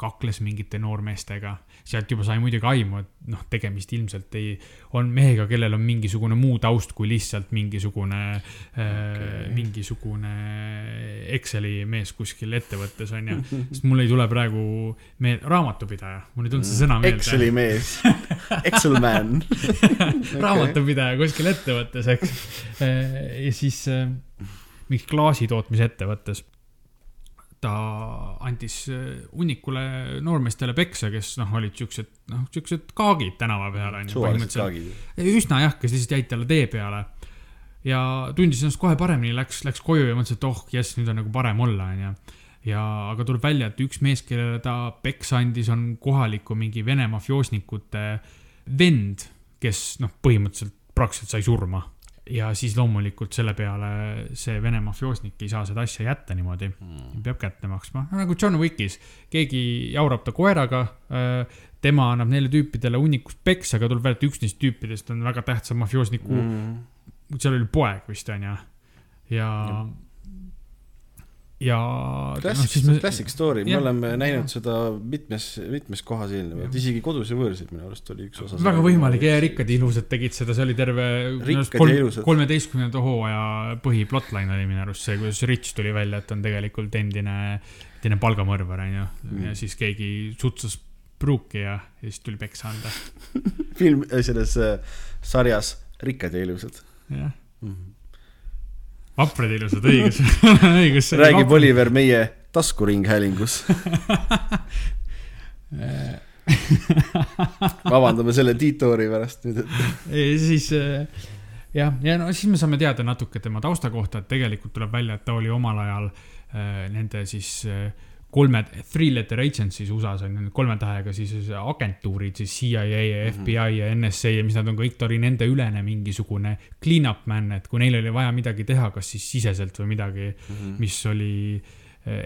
kakles mingite noormeestega, sealt juba sai muidugi aimu, et noh, tegemist ilmselt ei, on mehega, kellel on mingisugune muu taust kui lihtsalt mingisugune okay., äh, mingisugune Exceli mees kuskil ettevõttes on ju. sest mul ei tule praegu me-, raamatupidaja, mul ei tulnud see sõna meelde. Exceli mees, Excel man. raamatupidaja kuskil ettevõttes, eks. ja siis äh, mingis klaasitootmisettevõttes ta andis äh, hunnikule noormeestele peksa, kes noh, olid siuksed, noh, siuksed kaagid tänava peal onju. suvalised kaagid. üsna jah, kes lihtsalt jäid talle tee peale. ja tundis ennast kohe paremini, läks, läks koju ja mõtles, et oh jess, nüüd on nagu parem olla, onju. ja, aga tuleb välja, et üks mees, kellele ta peksa andis, on kohaliku mingi Vene mafioosnikute vend, kes noh, põhimõtteliselt praktiliselt sai surma. Ja siis loomulikult selle peale see Vene mafioosnik ei saa seda asja jätta niimoodi, peab kätte maksma, nagu John Wickis, keegi jaurab ta koeraga tema annab neile tüüpidele hunnikust peksa, aga tuleb välja, et üks neist tüüpidest on väga tähtsa mafioosniku mm., Mm. seal oli poeg vist onju. ja, ja. Classic, classic story, me jah. oleme näinud seda mitmes, mitmes kohas eelnevalt, isegi kodus ja võõrsil minu arust oli üks osa. väga võimalik ja rikkad ja ilusad tegid seda, see oli terve ja kolmeteistkümnenda hooaja põhiplotline oli minu arust see, kuidas Rich tuli välja, et on tegelikult endine, endine palgamõrvar onju Mm. ja siis keegi sutsas pruuki ja, ja siis tuli peksa anda, film, selles äh, sarjas Rikkad ja ilusad jah. mm. -hmm. Vaprad ja ilusad, õigus, õigus. räägib. Oliver meie taskuringhäälingus. vabandame selle Tiitori pärast nüüd, et siis äh, jah, ja no siis me saame teada natuke tema tausta kohta, et tegelikult tuleb välja, et ta oli omal ajal äh, nende siis äh, kolme, three letter agencies USA-s on need kolme tähega siis agentuurid, siis CIA ja FBI ja NSA ja mis nad on kõik, ta oli nende ülene mingisugune clean-up man, et kui neil oli vaja midagi teha, kas siis siseselt või midagi mm, -hmm. mis oli äh,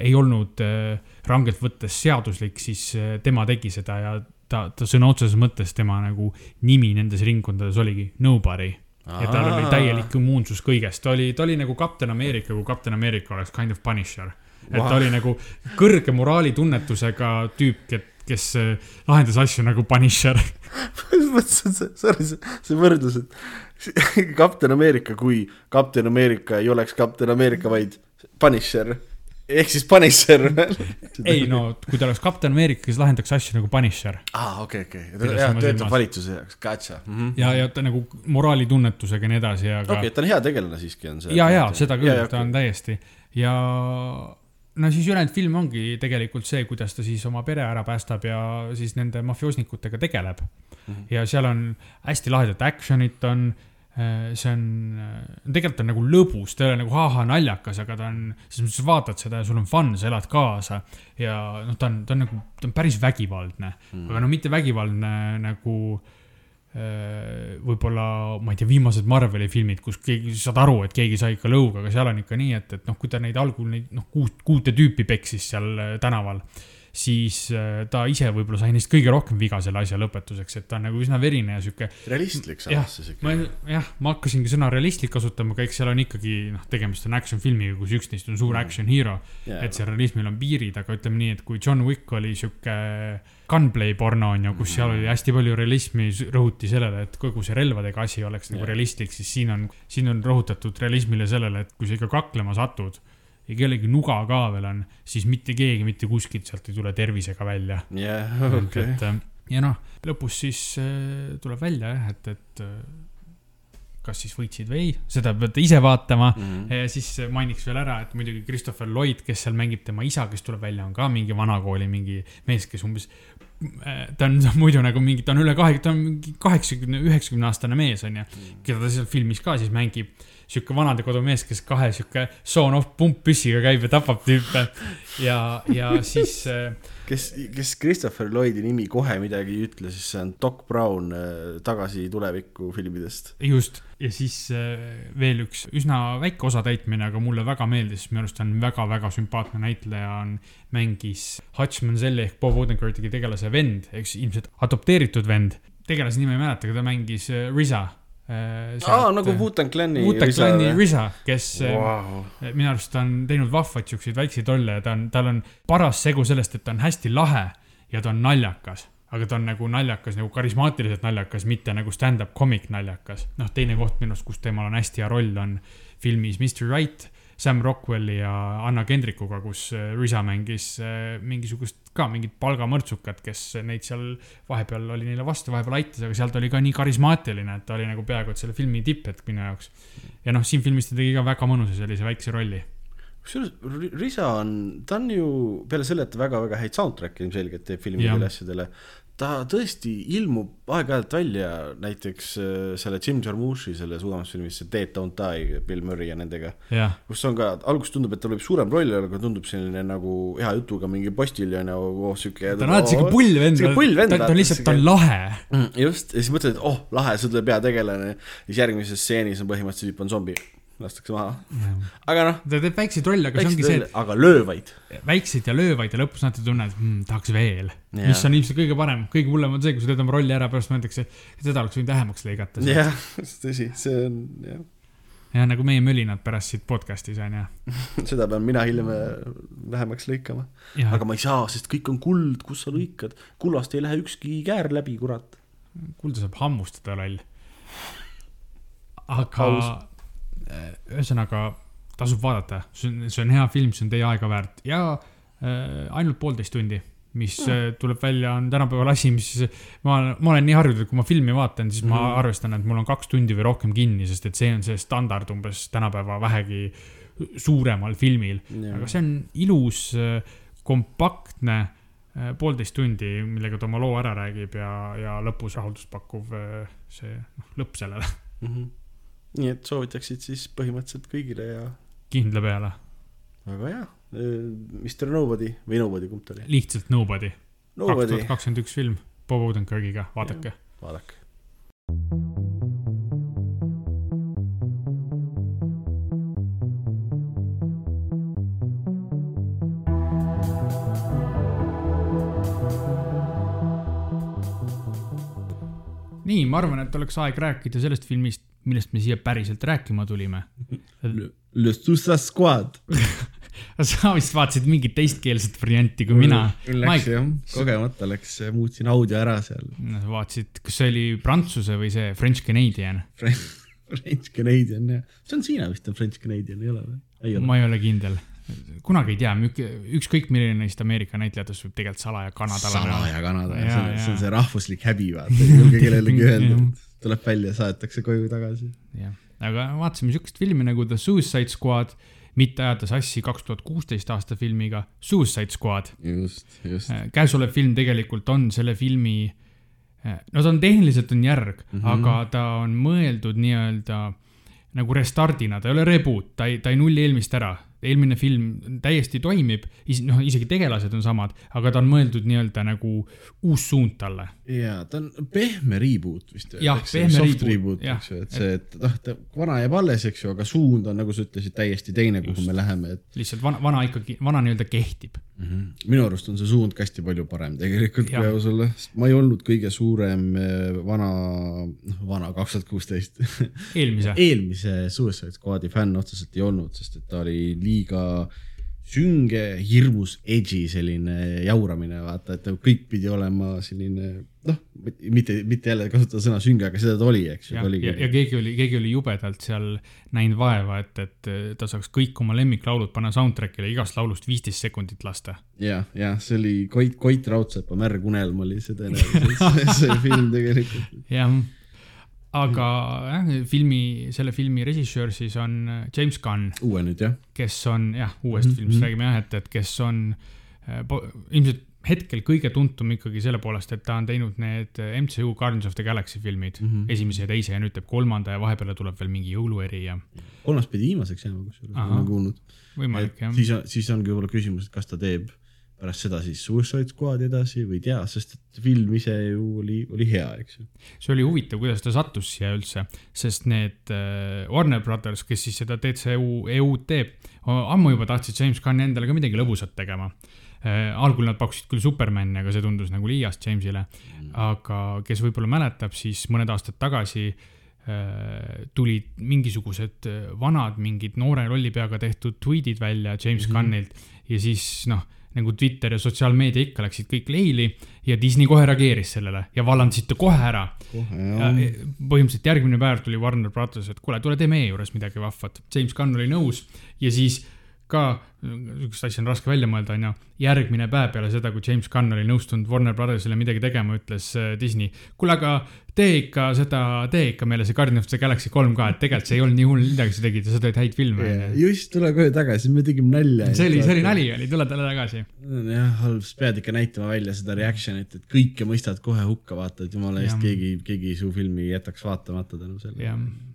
ei olnud äh, rangelt võttes seaduslik, siis äh, tema tegi seda ja ta, ta sõna otseses mõttes tema nagu nimi nendes ringkondades oligi Nobody. ja tal oli täielik immuunsus kõigest, ta oli, ta oli nagu Kapten Ameerika, kui Kapten Ameerika oleks kind of Punisher. Et Vau. ta oli nagu kõrge moraalitunnetusega tüüp, kes äh, lahendas asju nagu Punisher. see, sorry, see, võrdlus, et Kapten Ameerika, kui Kapten Ameerika ei oleks Kapten Ameerika, vaid Punisher ehk siis Punisher. ei no, kui ta oleks Kapten Ameerika, siis lahendaks asju nagu Punisher aa, okei, okei, Pidasin jah, töötab valitsuse jaoks, gotcha. ja, ja ta nagu moraalitunnetusega ja nii edasi, aga okei, ta on hea tegelane siiski on see. ja, ja seda küll, ta on täiesti ja no siis ülejäänud film ongi tegelikult see, kuidas ta siis oma pere ära päästab ja siis nende mafioosnikutega tegeleb mm. -hmm. ja seal on hästi lahedat action'it on, see on, tegelikult on nagu lõbus, ta ei ole nagu ha-ha naljakas, aga ta on, selles mõttes vaatad seda ja sul on fun, sa elad kaasa ja noh, ta on, ta on nagu, ta on päris vägivaldne mm, -hmm. aga no mitte vägivaldne nagu äh, võib-olla, ma ei tea, viimased Marveli filmid, kus keegi, saad aru, et keegi sai ikka lõuga, aga seal on ikka nii, et, et noh, kui ta neid algul neid noh, kuut, kuute tüüpi peksis seal äh, tänaval, siis äh, ta ise võib-olla sai neist kõige rohkem viga selle asja lõpetuseks, et ta on nagu üsna verine ja sihuke realistlik samas siis, ma ikka. jah, ma hakkasingi sõna realistlik kasutama, aga eks seal on ikkagi noh, tegemist on action filmiga, kus üks neist on suur action hero. et seal realismil on piirid, aga ütleme nii, et kui John Wick oli sihuke gunplay porno on ju, kus seal oli hästi palju realismi, rõhuti sellele, et kogu see relvadega asi oleks nagu Jaa. realistlik, siis siin on, siin on rõhutatud realismile sellele, et kui sa ikka kaklema satud ja kellegi nuga ka veel on, siis mitte keegi mitte kuskilt sealt ei tule tervisega välja. jah, okei. äh, ja noh, lõpus siis äh, tuleb välja jah, et, et äh, kas siis võitsid või ei, seda peate ise vaatama mm. Mhm. -hmm. ja siis mainiks veel ära, et muidugi Christopher Lloyd, kes seal mängib tema isa, kes tuleb välja, on ka mingi vanakooli mingi mees, kes umbes ta on muidu nagu mingi, ta on üle kahe, ta on mingi kaheksakümne, üheksakümne aastane mees onju, keda ta seal filmis ka siis mängib. Sihuke vanadekodu mees, kes kahe sihuke sawn-off pumppüssiga käib ja tapab tüüpe ja, ja siis äh, kes, kes Christopher Lloydi nimi kohe midagi ei ütle, siis see on Doc Brown äh, Tagasi tulevikku filmidest. just, ja siis äh, veel üks üsna väike osatäitmine, aga mulle väga meeldis, minu arust on väga-väga sümpaatne näitleja, on, mängis Hutch Manzelli ehk Bob Odenkirki tegelase vend, eks ilmselt adopteeritud vend. tegelase nime ei mäleta, aga ta mängis äh, Riza. aa, nagu Wu-Tang Clani. Wu-Tang Clani Riza, kes äh, wow.. minu arust on teinud vahvaid siukseid väikseid rolle ja ta on, tal on paras segu sellest, et ta on hästi lahe ja ta on naljakas. aga ta on nagu naljakas, nagu karismaatiliselt naljakas, mitte nagu stand-up comic naljakas. noh, teine koht minu arust, kus temal on hästi hea roll, on filmis Mr Right, Sam Rockwelli ja Anna Kendrikuga, kus äh, Riza mängis äh, mingisugust ka mingit palgamõrtsukat, kes neid seal vahepeal oli neile vastu, vahepeal aitas, aga seal ta oli ka nii karismaatiline, et ta oli nagu peaaegu et selle filmi tipphetk minu jaoks. ja noh, siin filmis ta tegi ka väga mõnusa sellise väikse rolli kusjuures Ri- Risa on, ta on ju peale selle, et väga-väga häid soundtrack'e ilmselgelt teeb filmidele ja asjadele, ta tõesti ilmub aeg-ajalt välja näiteks äh, selle Jim Jarmuši selle suuremas see Dead Don't Die Bill Murray ja nendega, jah, kus on ka, alguses tundub, et tal võib suurem roll olla, aga tundub selline nagu hea jutuga mingi postiljon ja oh, sihuke. ta on alati vend, Sihuke pull vend, ta, ta on lihtsalt, ta on lahe. Mm, just, ja siis mõtled, et oh, lahe, see tuleb peategelane, siis järgmises stseenis on põhimõtteliselt tüüp on zombi, lastakse maha. aga noh, ta teeb väikseid rolle, aga see ongi see, aga löövaid. väikseid ja löövaid ja lõpus nad tunnevad, et mm, tahaks veel. Mis on ilmselt kõige parem, kõige hullem on see, kui sa teed oma rolli ära, pärast mõeldakse, et seda oleks võinud vähemaks lõigata. jah, tõsi, see on jah, ja nagu meie mölinad pärast siit podcast'is on ju. seda pean mina hiljem äh, vähemaks lõikama. aga ma ei saa, sest kõik on kuld, kus sa lõikad, kullast ei lähe ükski käär läbi, kurat. kulda saab hammustada loll. aga Aus. Äh, ühesõnaga tasub vaadata, see on, see on hea film, see on teie aega väärt ja äh, ainult poolteist tundi, mis mm. tuleb välja, on tänapäeval asi, mis ma, ma olen nii harjunud, et kui ma filmi vaatan, siis mm. ma Mhm. arvestan, et mul on kaks tundi või rohkem kinni, sest et see on see standard umbes tänapäeva vähegi suuremal filmil. aga see on ilus, kompaktne, poolteist tundi, millega ta oma loo ära räägib ja, ja lõpus rahuldust pakkuv äh, see noh, lõpp sellele mm. -hmm. Nii et soovitaksid siis põhimõtteliselt kõigile ja kindla peale, väga hea. Mr Nobody või Nobody, kumb ta oli? lihtsalt Nobody, kaks Nobody tuhat, kakskümmend üks film, Bob Odenkirkiga, vaadake. vaadake. nii, ma arvan, et oleks aeg rääkida sellest filmist, millest me siia päriselt rääkima tulime. Le Suicide Squad. sa vist vaatasid mingit teistkeelset varianti kui mina. Läks jah, kogemata läks, muutsin audio ära seal. vaatasid, kas see oli prantsuse või see French Canadian? French Canadian jah, see on Siina vist on French Canadian, ei ole või? ei ma ei ole kindel, kunagi ei tea, ükskõik milline neist Ameerika näitlejatest võib tegelikult salaja kanadalane olla. salaja Kanada, Jaa, see on, see on see rahvuslik häbi, vaata, ei julge kellelegi öelda, tuleb välja, saadetakse koju tagasi. jah, aga vaatasime siukest filmi nagu The Suicide Squad, mitte ajada sassi kaks tuhat kuusteist aasta filmiga Suicide Squad. just, just. käesolev film tegelikult on selle filmi, no ta on tehniliselt on järg mm. -hmm. aga ta on mõeldud nii-öelda nagu restardina, ta ei ole reboot, ta ei, ta ei nulli eelmist ära. Eelmine film täiesti toimib, noh, isegi tegelased on samad, aga ta on mõeldud nii-öelda nagu uus suund talle. jaa, ta on pehme reboot vist. Jah, pehme reboot, reboot, eks ju, et see, et noh, ta vana jääb alles, eks ju, aga suund on, nagu sa ütlesid, täiesti teine, kuhu me läheme, et lihtsalt vana, vana ikkagi, vana nii-öelda kehtib. mm. -hmm. minu arust on see suund hästi palju parem tegelikult, kui aus olla, sest ma ei olnud kõige suurem eh, vana, noh, vana kaks tuhat kuusteist eelmise. eelmise Suicide Squad'i fänn otseselt ei olnud, sest et ta oli liiga sünge, hirmus edgy selline jauramine, vaata, et kõik pidi olema selline noh, mitte, mitte jälle kasutada sõna sünge, aga seda ta oli, eks ju, ja, ja keegi oli, keegi oli jubedalt seal näinud vaeva, et, et ta saaks kõik oma lemmiklaulud panna soundtrack'ile, igast laulust viisteist sekundit lasta. ja, ja see oli Koit, Koit Raudsepa Märg unelm oli see tõenäoliselt see film tegelikult. jah, aga jah, filmi, selle filmi režissöör siis on James Gunn, uue nüüd jah, kes on jah, uuest mm -hmm. filmist mhm. räägime jah, et, et kes on äh, ilmselt hetkel kõige tuntum ikkagi selle poolest, et ta on teinud need MCU Guardians of the Galaxy filmid mm, -hmm. esimese ja teise ja nüüd teeb kolmanda ja vahepeale tuleb veel mingi jõulueri ja. kolmas pidi viimaseks jääma, kusjuures ma olen kuulnud. võimalik jah. siis, siis ongi võib-olla küsimus, et kas ta teeb pärast seda siis Suicide Squad'i edasi või ei tea, sest et film ise ju oli, oli hea, eks ju. see oli huvitav, kuidas ta sattus siia üldse, sest need äh, Warner Brothers, kes siis seda DCU EU-d teeb, ammu juba tahtsid James Gunni endale ka midagi lõbusat tegema äh,. algul nad pakkusid küll Supermani, aga see tundus nagu liiast Jamesile mm.. aga kes võib-olla mäletab, siis mõned aastad tagasi äh, tulid mingisugused vanad, mingid noore lollipeaga tehtud tweetid välja James mm -hmm. Gunnilt ja siis noh nagu Twitter ja sotsiaalmeedia ikka läksid kõik leili ja Disney kohe reageeris sellele ja vallandasid ta kohe ära. põhimõtteliselt järgmine päev tuli Warner Brothers, et kuule, tule tee meie juures midagi vahvat. James Gunn oli nõus ja siis ka, niisugust asja on raske välja mõelda, onju. järgmine päev peale seda, kui James Gunn oli nõustunud Warner Brothersile midagi tegema, ütles äh, Disney. kuule, aga tee ikka seda, tee ikka meile see Guardian of the Galaxy kolm ka, et tegelikult see ei olnud nii hull midagi, sa tegid ja sa teed häid filme yeah.. just, tule kohe tagasi, me tegime nalja. see oli, see oli nali oli, tule talle tagasi. jah, halb, sa pead ikka näitama välja seda reaction'it, et kõike mõistad kohe hukka, vaata, et jumala eest keegi, keegi su filmi jätaks vaatamata tänu sellele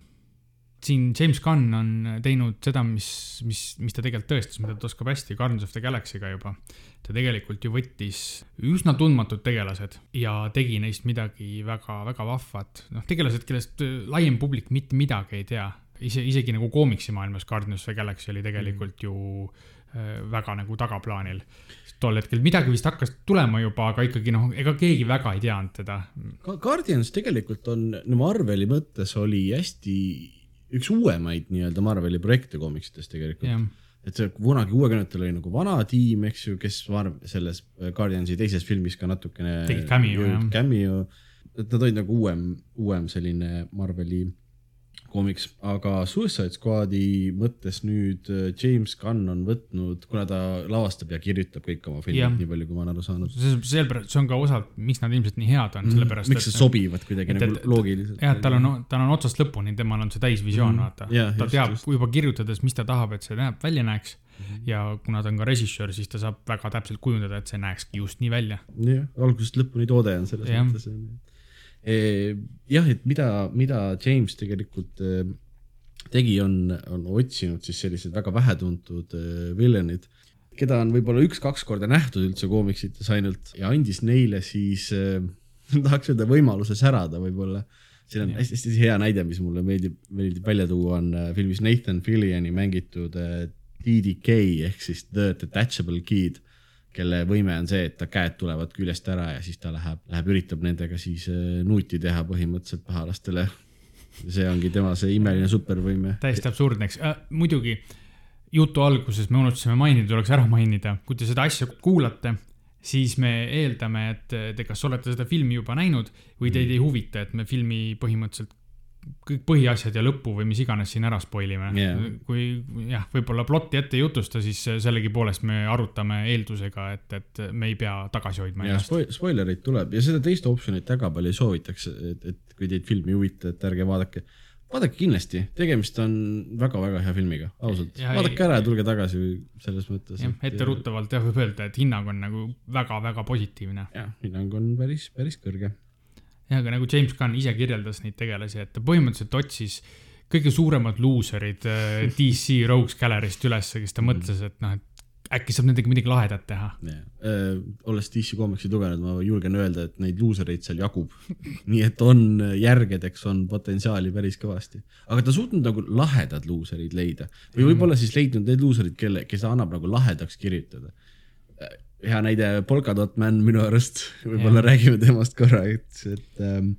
siin James Gunn on teinud seda, mis, mis, mis ta tegelikult tõestas, mida ta oskab hästi Guardians of the Galaxy'ga juba. ta tegelikult ju võttis üsna tundmatud tegelased ja tegi neist midagi väga-väga vahvat. noh, tegelased, kellest laiem publik mitte midagi ei tea. ise, isegi nagu koomiksimaailmas Guardians of the Galaxy oli tegelikult ju äh, väga nagu tagaplaanil. tol hetkel midagi vist hakkas tulema juba, aga ikkagi noh, ega keegi väga ei teadnud teda. Guardians tegelikult on, no Marveli mõttes oli hästi üks uuemaid nii-öelda Marveli projekte koomiksites tegelikult yeah.. et see kunagi kuuekümnendatel oli nagu vana tiim, eks ju, kes Marv, selles Guardiansi teises filmis ka natukene. tegid cameo, jah. Cameo, et nad olid nagu uuem, uuem selline Marveli koomiks, aga Suicide Squad'i mõttes nüüd äh, James Gunn on võtnud, kuna ta lavastab ja kirjutab kõik oma filmid, nii palju, kui ma olen aru saanud. sellepärast, see on ka osalt, miks nad ilmselt nii head on, mhm. sellepärast. miks nad sobivad kuidagi et, nagu et, loogiliselt. jah, tal on, tal on otsast lõpuni, temal on see täisvisioon mm, vaata yeah,. ta just, teab just. juba kirjutades, mis ta tahab, et see näeb, välja näeks mm. -hmm. ja kuna ta on ka režissöör, siis ta saab väga täpselt kujundada, et see näekski just nii välja. jah, algusest lõpuni toode on selles ja. mõttes jah, et mida, mida James tegelikult äh, tegi, on, on otsinud siis sellised väga vähetuntud äh, villanid, keda on võib-olla üks-kaks korda nähtud üldse koomiksites ainult ja andis neile siis äh,, tahaks öelda võimaluse särada võib-olla. siin on hästi-hästi hea näide, mis mulle meeldib, meeldib välja tuua, on filmis Nathan Fillioni mängitud äh, DDK ehk siis The Detachable Kid kelle võime on see, et ta käed tulevad küljest ära ja siis ta läheb, läheb, üritab nendega siis äh, nuuti teha põhimõtteliselt pahalastele. see ongi tema see imeline supervõime. täiesti absurdne, eks äh,, muidugi jutu alguses me unustasime mainida, tuleks ära mainida, kui te seda asja kuulate, siis me eeldame, et te kas olete seda filmi juba näinud või teid mm. ei huvita, et me filmi põhimõtteliselt kõik põhiasjad ja lõppu või mis iganes siin ära spoil ime yeah.. kui jah, võib-olla plotti ette ei jutusta, siis sellegipoolest me arutame eeldusega, et, et me ei pea tagasi hoidma ennast. Spoil, spoilereid tuleb ja seda teist optsioonit väga palju ei soovitaks, et, et kui teid film ei huvita, et ärge vaadake. vaadake kindlasti, tegemist on väga-väga hea filmiga, ausalt. vaadake ära ja tulge tagasi selles mõttes. jah, etteruttavalt jah, võib öelda, et hinnang on nagu väga-väga positiivne. jah, hinnang on päris, päris kõrge jah, aga nagu James Gunn ise kirjeldas neid tegelasi, et ta põhimõtteliselt otsis kõige suuremad luuserid äh, DC Rogues Gallery'st ülesse, kes ta mm. mõtles, et noh, et äkki saab nendega midagi lahedat teha. Yeah.. Äh, olles DC Comicsi lugenud, ma julgen öelda, et neid luusereid seal jagub. Nii et on järgedeks on potentsiaali päris kõvasti. aga ta suutnud nagu lahedad luuserid leida. Või võib-olla siis leidnud need luuserid, kelle, kes annab nagu lahedaks kirjutada hea näide Polkadot Man minu arust, võib-olla yeah. räägime temast korra, et, et ähm,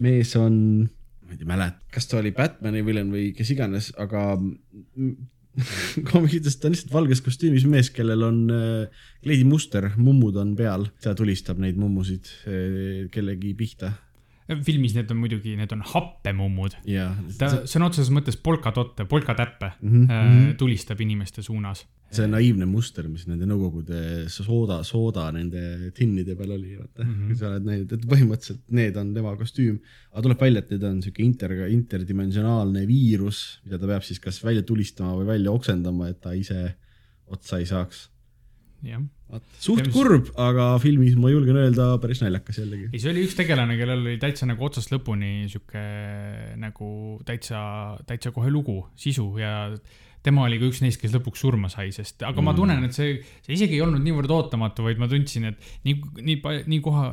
mees on, ma ei mäleta, kas ta oli Batman'i villain või kes iganes, aga koomikites ta on lihtsalt valges kostüümis mees, kellel on äh, kleidimuster, mummud on peal, ta tulistab neid mummusid äh, kellegi pihta filmis need on muidugi, need on happemummud. ta sõna otseses mõttes polkadotte, polkatäppe mm -hmm. tulistab inimeste suunas. see naiivne muster, mis nende nõukogude sooda, sooda nende tinnide peal oli, vaata mm. -hmm. sa oled näinud, et põhimõtteliselt need on tema kostüüm. aga tuleb välja, et need on sihuke inter, interdimensionaalne viirus, mida ta peab siis kas välja tulistama või välja oksendama, et ta ise otsa ei saaks. Suht Ja mis- kurb, aga filmis ma julgen öelda päris naljakas jällegi. ei, see oli üks tegelane, kellel oli täitsa nagu otsast lõpuni sihuke nagu täitsa, täitsa kohe lugu, sisu ja tema oli ka üks neist, kes lõpuks surma sai, sest, aga ma Mm. tunnen, et see, see isegi ei olnud niivõrd ootamatu, vaid ma tundsin, et nii, nii, nii koha,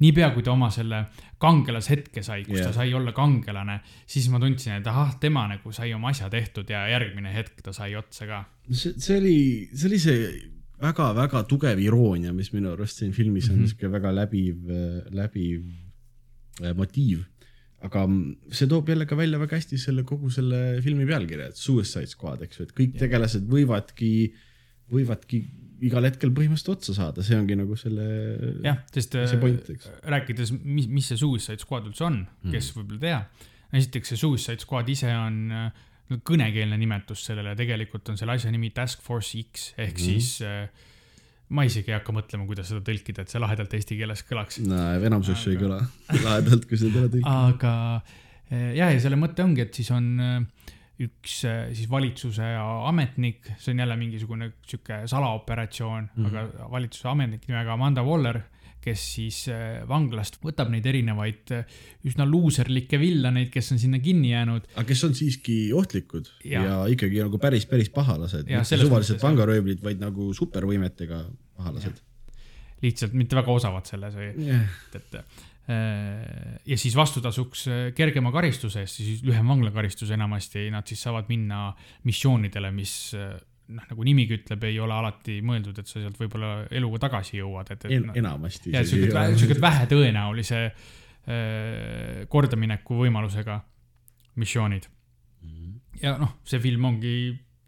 niipea kui ta oma selle kangelashetke sai, kus yeah. Ta sai olla kangelane, siis ma tundsin, et ahah, tema nagu sai oma asja tehtud ja järgmine hetk ta sai otsa ka. see, see oli, see oli see väga-väga tugev iroonia, mis minu arust siin filmis on Mhm. niisugune väga läbiv, läbiv äh, motiiv. aga see toob jälle ka välja väga hästi selle kogu selle filmi pealkirja, et Suicide Squad, eks ju, et kõik tegelased võivadki, võivadki igal hetkel põhimõtteliselt otsa saada, see ongi nagu selle. jah, sest see point, äh, rääkides, mis, mis see Suicide Squad üldse on, kes Mhm. võib-olla tea. esiteks see Suicide Squad ise on äh, kõnekeelne nimetus sellele, tegelikult on selle asja nimi Task Force X ehk mm. siis äh, ma isegi ei hakka mõtlema, kuidas seda tõlkida, et see lahedalt eesti keeles kõlaks. no enamus asju ei kõla lahedalt, kui seda tõlkida. aga äh, ja, ja selle mõte ongi, et siis on äh, üks äh, siis valitsuse ametnik, see on jälle mingisugune sihuke salaoperatsioon mm. -hmm. aga valitsuse ametnik nimega Amanda Waller, kes siis äh, vanglast võtab neid erinevaid äh, üsna luuserlikke villaneid, kes on sinna kinni jäänud. aga kes on siiski ohtlikud ja, Ja. ikkagi nagu päris, päris pahalased, mitte suvalised pangaröövlid, vaid nagu supervõimetega pahalased. lihtsalt mitte väga osavad selles või, jah, et, et. ja siis vastutasuks äh, kergema karistuse eest, siis lühem vanglakaristus enamasti, nad siis saavad minna missioonidele, mis äh, noh, nagu nimigi ütleb, ei ole alati mõeldud, et sa sealt võib-olla eluga tagasi jõuad, et, et en, noh, enamasti. ja siukesed vähe, siukesed vähetõenäolise äh, kordamineku võimalusega missioonid. ja noh, see film ongi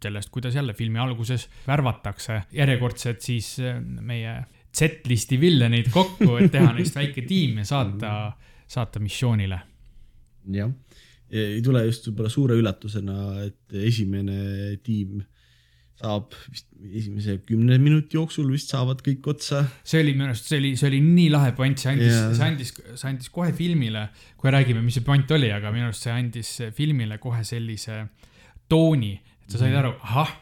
sellest, kuidas jälle filmi alguses värvatakse järjekordselt siis äh, meie Z-listi villaneid kokku, et teha neist väike tiim ja saata, saata missioonile. jah, ei tule just võib-olla suure üllatusena, et esimene tiim saab vist esimese kümne minuti jooksul vist saavad kõik otsa. see oli minu arust, see oli, see oli nii lahe point, see andis yeah., see andis, see andis kohe filmile, kohe räägime, mis see point oli, aga minu arust see andis filmile kohe sellise tooni, et sa said aru, ahah,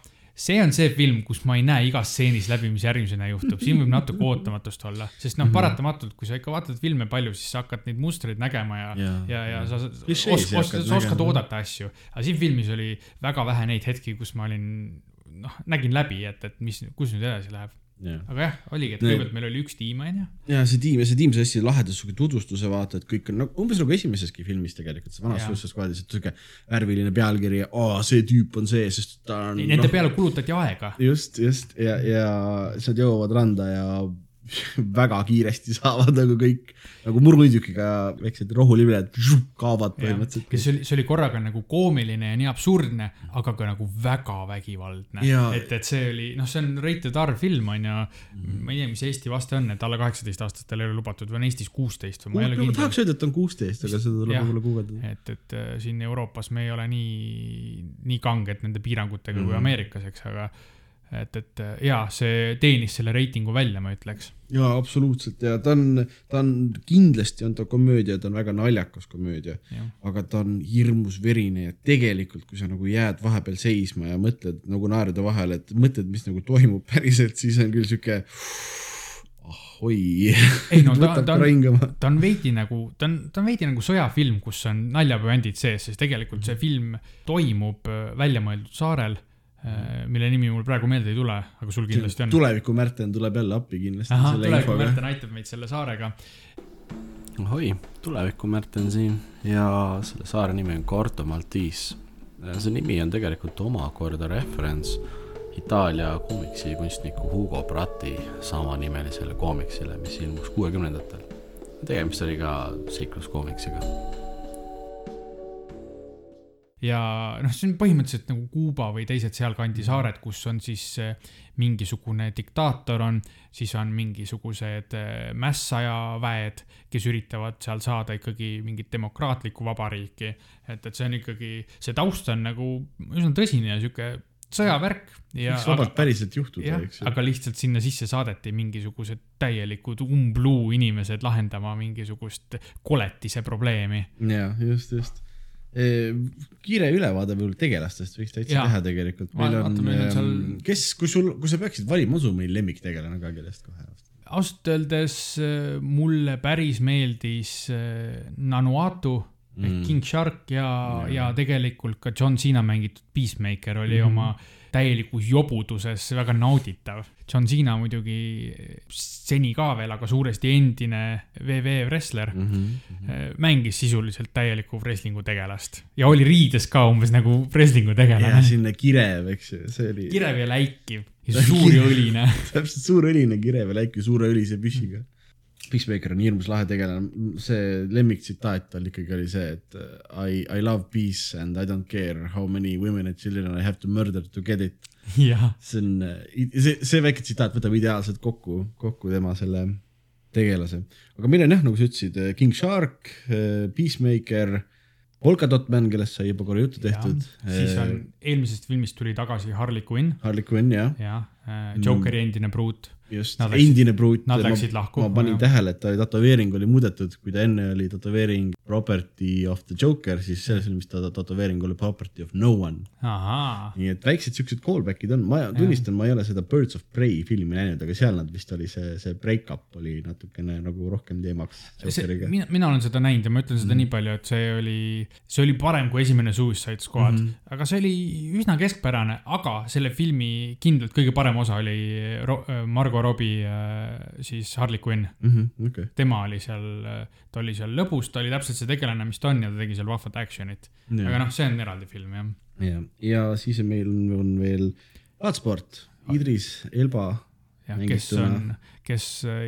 see on see film, kus ma ei näe igas stseenis läbi, mis järgmisena juhtub, siin võib natuke ootamatust olla, sest noh, paratamatult, kui sa ikka vaatad filme palju, siis sa hakkad neid mustreid nägema ja Jaa. ja, ja sa os- os- oskad, sa oskad nägema. oodata asju, aga siin filmis oli väga vähe neid hetki, kus ma olin noh, nägin läbi, et, et mis, kus nüüd edasi läheb, ja aga jah, oligi, et kõigepealt meil oli üks tiim, onju ja see tiim ja see tiim sai hästi laheda siuke tutvustuse vaata, et kõik on nagu umbes nagu esimeseski filmis tegelikult, see vanas. Suicide Squadis, et siuke värviline pealkiri, see tüüp on see, sest ta on. Nende peale kulutati aega. just, just ja, ja nad jõuavad randa ja väga kiiresti saavad nagu kõik nagu muruniidukiga väiksed rohulibled kaovad põhimõtteliselt. kes oli, see oli korraga nagu koomiline ja nii absurdne, aga ka nagu väga vägivaldne. Et, et see oli, noh, see on rated R film on ju. Mhm. ma ei tea, mis Eesti vaste on, et alla kaheksateist aastastel ei ole lubatud või on Eestis kuusteist või ma ei ole ma kindel. tahaks öelda, et on kuusteist, aga seda tuleb võib-olla guugeldada. et, et äh, siin Euroopas me ei ole nii, nii kanged nende piirangutega mm -hmm. kui Mhm. Ameerikas, eks, aga et, et jaa, see teenis selle reitingu välja, ma ütleks. jaa, absoluutselt. Ja ta on, ta on, kindlasti on ta komöödia, ta on väga naljakas komöödia, aga ta on hirmus verine ja tegelikult, kui sa nagu jääd vahepeal seisma ja mõtled nagu naerude vahel, et mõtled, mis nagu toimub päriselt, siis on küll sihuke ei no ta, võtab ta on korra hingama. ta on veidi nagu, ta on, ta on veidi nagu sõjafilm, kus on naljapüandid sees, sest tegelikult see film toimub äh, väljamõeldud saarel, mille nimi mul praegu meelde ei tule, aga sul kindlasti on. tuleviku Märten tuleb jälle appi kindlasti tuleviku. Märten aitab meid selle saarega. ohoi, tuleviku Märten siin ja selle saare nimi on Corto Maltese. see nimi on tegelikult omakorda referents Itaalia koomiksikunstniku Hugo Prati samanimelisele koomiksile, mis ilmus kuuekümnendatel. tegemist oli ka seikluskoomiksiga. Ja noh, see on põhimõtteliselt nagu Kuuba või teised sealkandi saared, kus on siis äh, mingisugune diktaator on, siis on mingisugused äh, mässajaväed, kes üritavad seal saada ikkagi mingit demokraatlikku vabariiki. et, et see on ikkagi, see taust on nagu üsna tõsine ja sihuke sõjavärk ja võiks vabalt päriselt juhtuda, eks, ju. aga lihtsalt sinna sisse saadeti mingisugused täielikud umbluu inimesed lahendama mingisugust koletise probleemi. jaa, just, just. Kiire ülevaade võib-olla tegelastest võiks täitsa Jaa. teha tegelikult. on seal- kes, kui sul, kui sa peaksid valima, usu meil lemmiktegelane ka, kellest kohe. ausalt öeldes äh, mulle päris meeldis äh, Nanuatu ehk Mm. King Shark ja Jaa., ja tegelikult ka John Cena mängitud Peacemaker oli mm. -hmm. oma täielikus jobuduses väga nauditav. John Cena muidugi seni ka veel, aga suuresti endine WW wrestler Mm -hmm. mängis sisuliselt täielikku wrestling'u tegelast ja oli riides ka umbes nagu wrestling'u ja tegelane. sinna kirev, eks ju, see oli kirev ja läikiv ja suur ja õline. täpselt suur õline kirev ja läike suure õlise püssiga. Peacemaker on hirmus lahe tegelane, see lemmiktsitaat tal ikkagi oli see, et uh, I, I love peace and I don't care how many women and children I have to murder to get it. see on, see, see väike tsitaat võtab ideaalselt kokku, kokku tema selle tegelase. aga meil on jah, nagu sa ütlesid, King Shark, Peacemaker, Polkadot Man, kellest sai juba korra juttu tehtud. siis on, eelmisest filmist tuli tagasi Harley Quinn Harley Quinn jah, jah, Jokeri endine pruut. Just endine pruut. nad läksid lahku, ma panin jah. tähele, et ta tätoveering oli muudetud, kui ta enne oli tätoveering Property of the Joker, siis selles filmis ta tätoveering oli Property of no one. nii et väiksed siuksed callback'id on, ma tunnistan, ma ei ole seda Birds of Prey filmi näinud, aga seal nad vist oli see, see break-up oli natukene nagu rohkem teemaks mina, mina olen seda näinud ja ma ütlen seda mm. nii palju, et see oli, see oli parem kui esimene Suicide Squad mm, -hmm. aga see oli üsna keskpärane, aga selle filmi kindlalt kõige parem osa oli Ro Margo Robbie äh, siis Harley Quinn. okei, tema oli seal, ta oli seal lõbus, ta oli täpselt see tegelane, mis ta on ja ta tegi seal vahvat action'it. aga noh, see on eraldi film jah. ja, ja siis meil on, veel Bloodsport, Idris Elba. kes on, kes äh,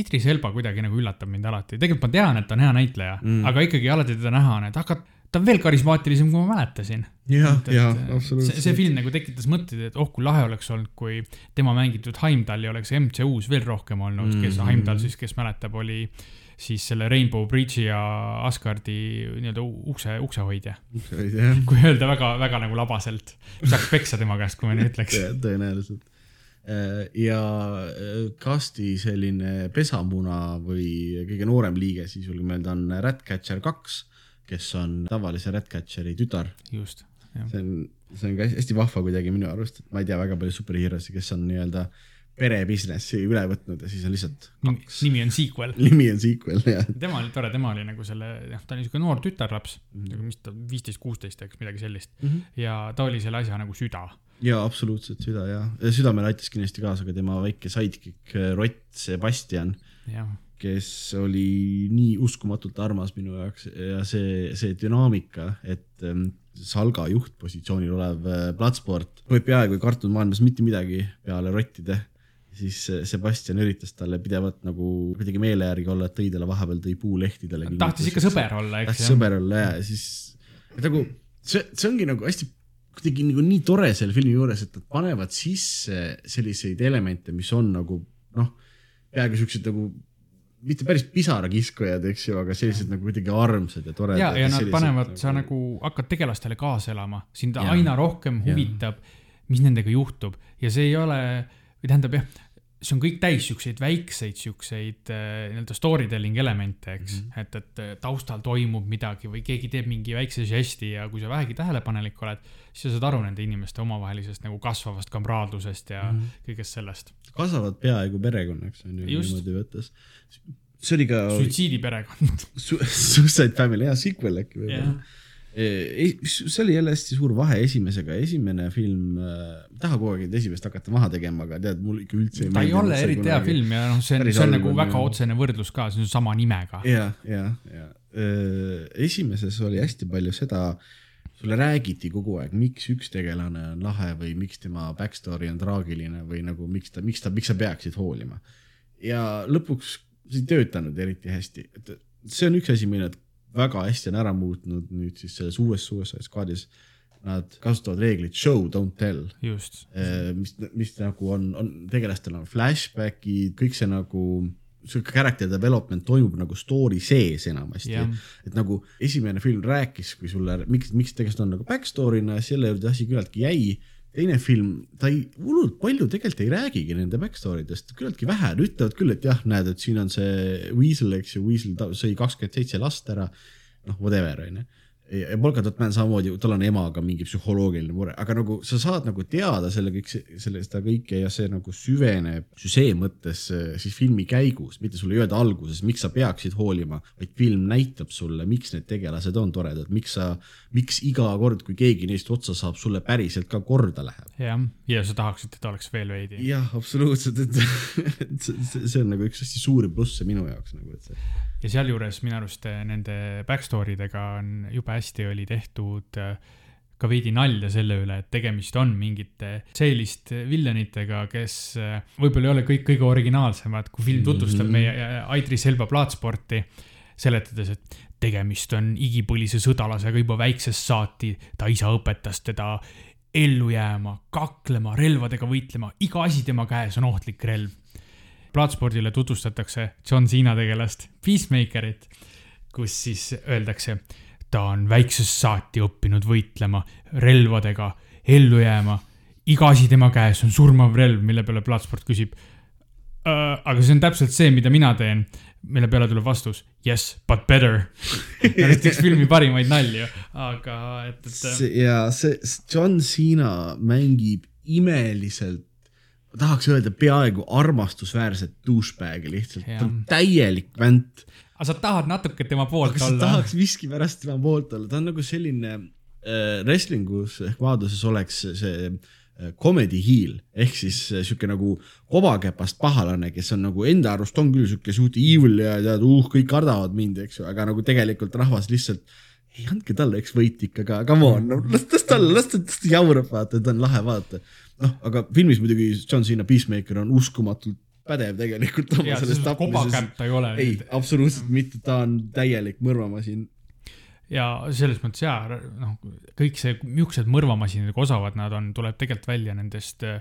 Idris Elba kuidagi nagu üllatab mind alati, tegelikult ma tean, et ta on hea näitleja Mm. mm., aga ikkagi alati teda näha on, et aga ta on veel karismaatilisem, kui ma mäletasin. jah, jah, et see, absoluutselt. film nagu tekitas mõtteid, et oh kui lahe oleks olnud, kui tema mängitud Heimdalli oleks MCU-s veel rohkem olnud mm, -hmm. kes Mhm. Heimdall siis, kes mäletab, oli siis selle Rainbow Bridge'i ja Asgardi nii-öelda ukse, uksehoidja. jah, kui öelda väga, väga nagu labaselt, saaks peksa tema käest, kui ma nii ütleks. tõenäoliselt. ja äh, kasti selline pesamuna või kõige noorem liige siis julgen öelda on Ratcatcher kaks, kes on tavalise Ratcatcheri tütar. just, jah. see on, see on ka hästi vahva kuidagi minu arust, et ma ei tea väga palju superhero'si, kes on nii-öelda pere business'i üle võtnud ja siis on lihtsalt nimi, nimi on sequel. nimi on sequel ja tema oli tore, tema oli nagu selle, jah, ta oli siuke noor tütarlaps mm. -hmm. mis ta, viisteist, kuusteist, eks midagi sellist mm. -hmm. ja ta oli selle asja nagu süda. ja absoluutselt süda ja, südamele aitas kindlasti kaasa ka tema väike sidekick rott Sebastian, jah, kes oli nii uskumatult armas minu jaoks ja see, see dünaamika, et ähm, Salga juhtpositsioonil olev äh, Bloodsport võib peaaegu ei kartnud maailmas mitte midagi peale rottide, siis äh, Sebastian üritas talle pidevalt nagu kuidagi meele järgi olla, et tõi talle vahepeal tõi puulehtidele. tahtis ikka sõber olla, eks tahtis. sõber olla ja siis et nagu see, see ongi nagu hästi kuidagi nagu nii tore selle filmi juures, et nad panevad sisse selliseid elemente, mis on nagu noh, peaaegu siuksed nagu mitte päris pisarakiskujad, eks ju, aga sellised nagu kuidagi armsad ja toredad. ja, ja nad panevad, sa nagu hakkad tegelastele kaasa elama, sind Jaa. aina rohkem huvitab, mis nendega juhtub ja see ei ole, või tähendab jah, see on kõik täis siukseid väikseid siukseid äh, nii-öelda story telling elemente, eks mm. -hmm. et, et äh, taustal toimub midagi või keegi teeb mingi väikse žesti ja kui sa vähegi tähelepanelik oled, siis sa saad aru nende inimeste omavahelisest nagu kasvavast kamraadlusest ja mm. -hmm. kõigest sellest. kasvavad peaaegu perekonnaks on ju niimoodi võttes. see oli ka suitsiidiperekond. Su- Suicide Family, hea sequel äkki jah võib-olla. see oli jälle hästi suur vahe esimesega, esimene film äh,, ei taha kogu aeg esimest hakata maha tegema, aga tead, mul ikka üldse ta ei ole eriti hea. film ja noh, see on, see on nagu väga jah. otsene võrdlus ka, see on sama nimega. ja, ja, ja esimeses oli hästi palju seda, sulle räägiti kogu aeg, miks üks tegelane on lahe või miks tema back story on traagiline või nagu miks ta, miks ta, miks sa peaksid hoolima. ja lõpuks see ei töötanud eriti hästi, et see on üks asi, mille väga hästi on ära muutnud nüüd siis selles uues Suicide Squadis. Nad kasutavad reeglit show, don't tell just, Eh, mis, mis nagu on, on tegelastel on flashback'id, kõik see nagu, sihuke character development toimub nagu story sees enamasti jah, et nagu esimene film rääkis, kui sulle, miks, miks tegemist on nagu backstory'na, selle juurde asi küllaltki jäi. Teine film, ta ei, hullult palju tegelikult ei räägigi nende backstory dest, küllaltki vähe, ütlevad küll, et jah, näed, et siin on see Weasel, eks ju, Weasel sõi kakskümmend seitse last ära. noh, whatever, onju. Ja ja Polka Dot Man samamoodi, tal on emaga mingi psühholoogiline mure, aga nagu sa saad nagu teada selle kõik, selle, seda kõike ja see nagu süveneb süžee mõttes eh, siis filmi käigus, mitte sulle ei öelda alguses, miks sa peaksid hoolima, vaid film näitab sulle, miks need tegelased on toredad, miks sa, miks iga kord, kui keegi neist otsa saab, sulle päriselt ka korda läheb. jah, ja sa tahaksid, et oleks veel veidi. jah, absoluutselt, et see on nagu üks hästi suuri plusse minu jaoks nagu, et see ja sealjuures minu arust eh, nende backstory dega on jube hästi oli tehtud eh, ka veidi nalja selle üle, et tegemist on mingite sellist villanitega, kes eh, võib-olla ei ole kõik kõige originaalsemad, kui film tutvustab Mhm. meie eh, Idris Elba plaatsporti, seletades, et tegemist on igipõlise sõdalasega juba väiksest saati, ta isa õpetas teda ellu jääma, kaklema, relvadega võitlema, iga asi tema käes on ohtlik relv plaatspordile tutvustatakse John Cena tegelast Peacemakerit, kus siis öeldakse, ta on väiksest saati õppinud võitlema relvadega, ellu jääma. iga asi tema käes on surmav relv, mille peale plaatsport küsib. aga see on täpselt see, mida mina teen, mille peale tuleb vastus yes, but better. näiteks filmi parimaid nalju, aga et, et ja see John Cena mängib imeliselt, tahaks öelda peaaegu armastusväärset douchebag'i lihtsalt, ta on täielik vänt, aga sa tahad natuke tema poolt aga olla. tahaks miskipärast tema poolt olla, ta on nagu selline äh, wrestlingus ehk maaduses oleks see äh, comedy heel. Ehk siis äh, sihuke nagu kovakäpast pahalane, kes on nagu enda arust on küll sihuke suht evil ja tead, uh, kõik kardavad mind, eks ju, aga nagu tegelikult rahvas lihtsalt ei andke talle üks võit ikka ka, come on no,, las, las ta, ta, las ta jaurab, vaata, ta on lahe vaata. noh, aga filmis muidugi John Cena Peacemaker on uskumatult pädev tegelikult oma jaa, selles tapmises. ta ei ole. ei, absoluutselt mitte, ta on täielik mõrvamasin. ja selles mõttes jaa, noh, kõik see, niisugused mõrvamasinadega osavad nad on, tuleb tegelikult välja nendest äh,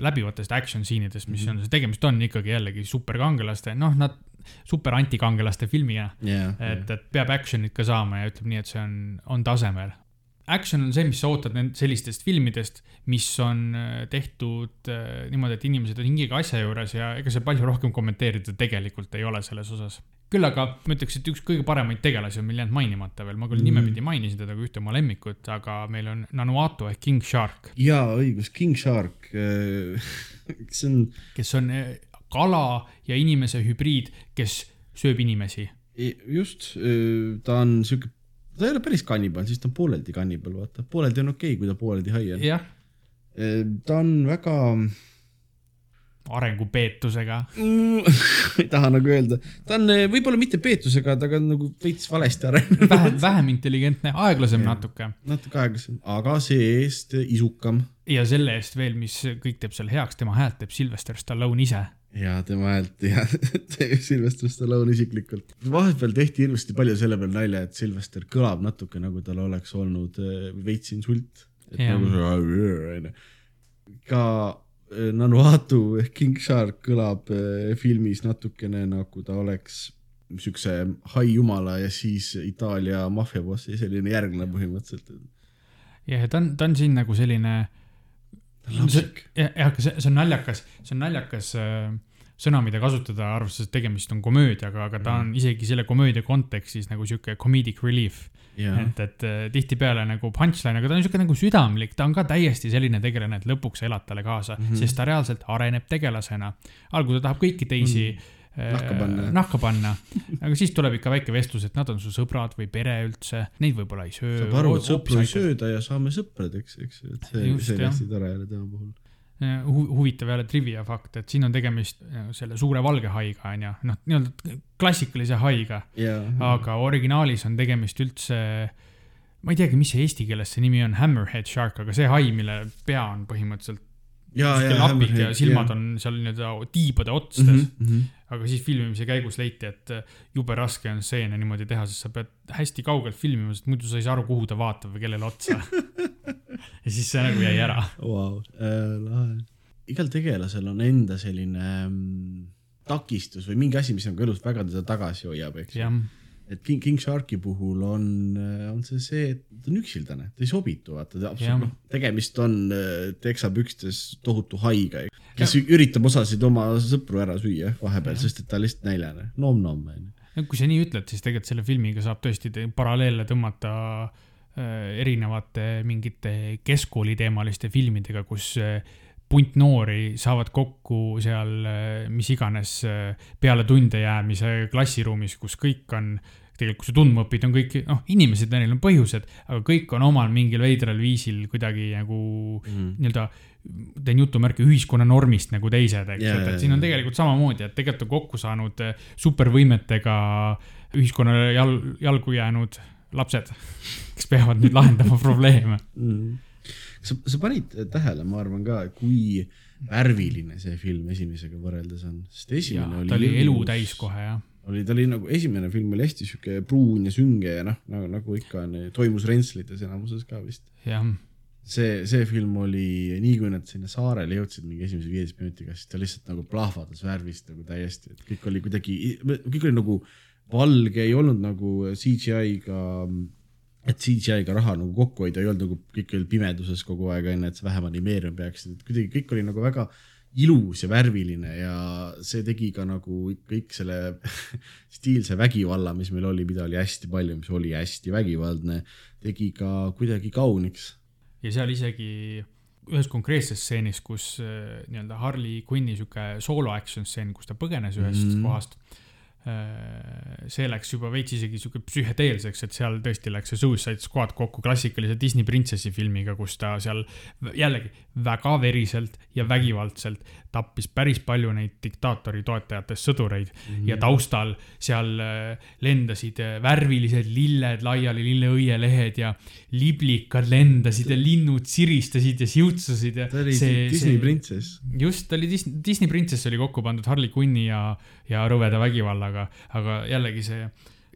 läbivatest action seenidest, mis Mhm. on, tegemist on ikkagi jällegi superkangelaste, noh, nad super antikangelaste filmiga. jah, et, et peab action'it ka saama ja ütleb nii, et see on, on tasemel. Action on see, mis sa ootad nend- sellistest filmidest, mis on äh, tehtud äh, niimoodi, et inimesed on hingega asja juures ja ega see palju rohkem kommenteerida tegelikult ei ole selles osas. küll aga ma ütleks, et üks kõige paremaid tegelasi on meil jäänud mainimata veel, ma küll Mhm. nimepidi mainisin teda kui ühte oma lemmikut, aga meil on Nanuato ehk King Shark, jaa, õigus, King Shark, see on kes on äh, kala ja inimese hübriid, kes sööb inimesi. just, ta on sihuke, ta ei ole päris kannibal, siis ta on pooleldi kannibal, vaata, pooleldi on okei okay,, kui ta pooleldi hai on. jah, ta on väga arengupeetusega ei taha nagu öelda, ta on eh, võib-olla mitte peetusega, ta on nagu veits valesti arenenud. vähem, vähem intelligentne, aeglasem Jah. natuke natuke aeglasem, aga see-eest isukam ja selle eest veel, mis kõik teeb seal heaks, tema häält teeb Sylvester Stallone ise. Ja tema häält ja Sylvester Stallone isiklikult. vahepeal tehti hirmsasti palju selle peale nalja, et Sylvester kõlab natuke nagu tal oleks olnud eh, veits insult. et Jah. nagu ka eh, Nanuatu ehk King Shark kõlab eh, filmis natukene nagu ta oleks siukse hai jumala ja siis Itaalia maffiabossi selline järglane põhimõtteliselt. ja ta on, ta on siin nagu selline, lapsik. jah, aga see, see on naljakas, see on naljakas äh, sõna, mida kasutada, arvestades, et tegemist on komöödiaga, aga ta on isegi selle komöödia kontekstis nagu sihuke comedic relief. jah, et, et äh, tihtipeale nagu punchline, aga ta on sihuke nagu südamlik, ta on ka täiesti selline tegelane, et lõpuks elad talle kaasa mm, Mhm. -hmm. sest ta reaalselt areneb tegelasena. algul ta tahab kõiki teisi mm Nahka panna. nahka panna, aga siis tuleb ikka väike vestlus, et nad on su sõbrad või pere üldse, neid võib-olla ei söö. saab aru, et sõpru ei sööda ja saame sõpradeks, eks ju, et see, see on hästi tore jälle tema puhul. hu-, huvitav jälle trivia fakt, et siin on tegemist äh, selle suure valge haiga, onju, noh, nii-öelda klassikalise haiga, ja, aga originaalis on tegemist üldse, ma ei teagi, mis see eesti keeles see nimi on, hammerhead shark, aga see hai, mille pea on põhimõtteliselt ja, sihuke lapik ja silmad on seal nii-öelda tiibade otstes mm. mm. -hmm. Aga siis filmimise käigus leiti, et äh, jube raske on stseene niimoodi teha, sest sa pead hästi kaugelt filmima, sest muidu sa ei saa aru, kuhu ta vaatab või kellele otsa. ja siis see nagu jäi ära. Vau, lahe. igal tegelasel on enda selline mm, takistus või mingi asi, mis nagu elus väga teda tagasi hoiab, eks ju. Et King, King Sharki puhul on, on see see, et ta on üksildane, ta ei sobitu, vaata, ta absoluutselt, noh, tegemist on äh, teksapükstes tohutu haiga, kes üritab osasid oma sõpru ära süüa vahepeal, sest et ta lihtsalt näljane, nom-nom, onju. kui sa nii ütled, siis tegelikult selle filmiga saab tõesti paralleele tõmmata äh, erinevate mingite keskkooliteemaliste filmidega, kus äh, punt noori saavad kokku seal äh, mis iganes äh, peale tunde jäämise klassiruumis, kus kõik on tegelikult, kui sa tundma õpid, on kõik, noh, inimesed, neil on põhjused, aga kõik on omal mingil veidral viisil kuidagi nagu Mhm. nii-öelda teen jutumärke ühiskonna normist nagu teised, eks yeah,, jaa, et siin on tegelikult samamoodi, et tegelikult on kokku saanud eh, supervõimetega ühiskonnale jal, jalgu jäänud lapsed, kes peavad nüüd lahendama probleeme. mm.. sa, sa panid tähele, ma arvan ka, kui värviline see film esimesega võrreldes on, sest esimene oli ta oli elu täis kohe, jah. oli, ta oli nagu, esimene film oli hästi sihuke pruun ja sünge ja noh, nagu, nagu ikka on, toimus Rentslites enamuses ka vist. see, see film oli, nii kui nad sinna saarele jõudsid mingi esimese viieteist minutiga, siis ta lihtsalt nagu plahvatas värvist nagu täiesti, et kõik oli kuidagi, kõik oli nagu valge, ei olnud nagu CGI-ga, et CGI-ga raha nagu kokku hoida, ei olnud nagu kõik oli pimeduses kogu aeg onju, et vähem animeerima peaksid, et kuidagi kõik oli nagu väga ilus ja värviline ja see tegi ka nagu kõik selle stiilse vägivalla, mis meil oli, mida oli hästi palju, mis oli hästi vägivaldne, tegi ka kuidagi kauniks ja seal isegi ühes konkreetses stseenis, kus äh, nii-öelda Harley Quinni sihuke soolo action stseen, kus ta põgenes ühest mm. kohast. See läks juba veits isegi sihuke psühhedeelseks, et seal tõesti läks see Suicide Squad kokku klassikalise Disney printsessi filmiga, kus ta seal jällegi väga veriselt ja vägivaldselt tappis päris palju neid diktaatori toetajatest sõdureid mm -hmm. ja taustal seal äh, lendasid äh, värvilised lilled laiali, lilleõielehed ja liblikad lendasid ja linnud siristasid ja siutsasid ja ta oli see, Disney see... printsess. just, ta oli Disney, Disney printsess oli kokku pandud Harley Quinni ja, ja rõveda vägivallaga, aga jällegi see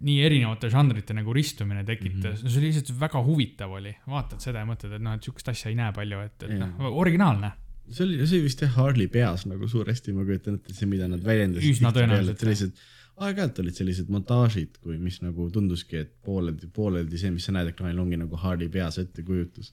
nii erinevate žanrite nagu ristumine tekitas mm, -hmm. no see oli lihtsalt väga huvitav oli, vaatad seda ja mõtled, et noh, et sihukest asja ei näe palju, et, et noh, originaalne. see oli, see oli vist jah Harley peas nagu suuresti, ma kujutan ette, see, mida nad väljendasid. Üsna tõenäoliselt, sellised, aeg-ajalt olid sellised montaažid, kui, mis nagu tunduski, et pooleldi, pooleldi see, mis sa näed ekraanil, ongi nagu Harley peas ettekujutus.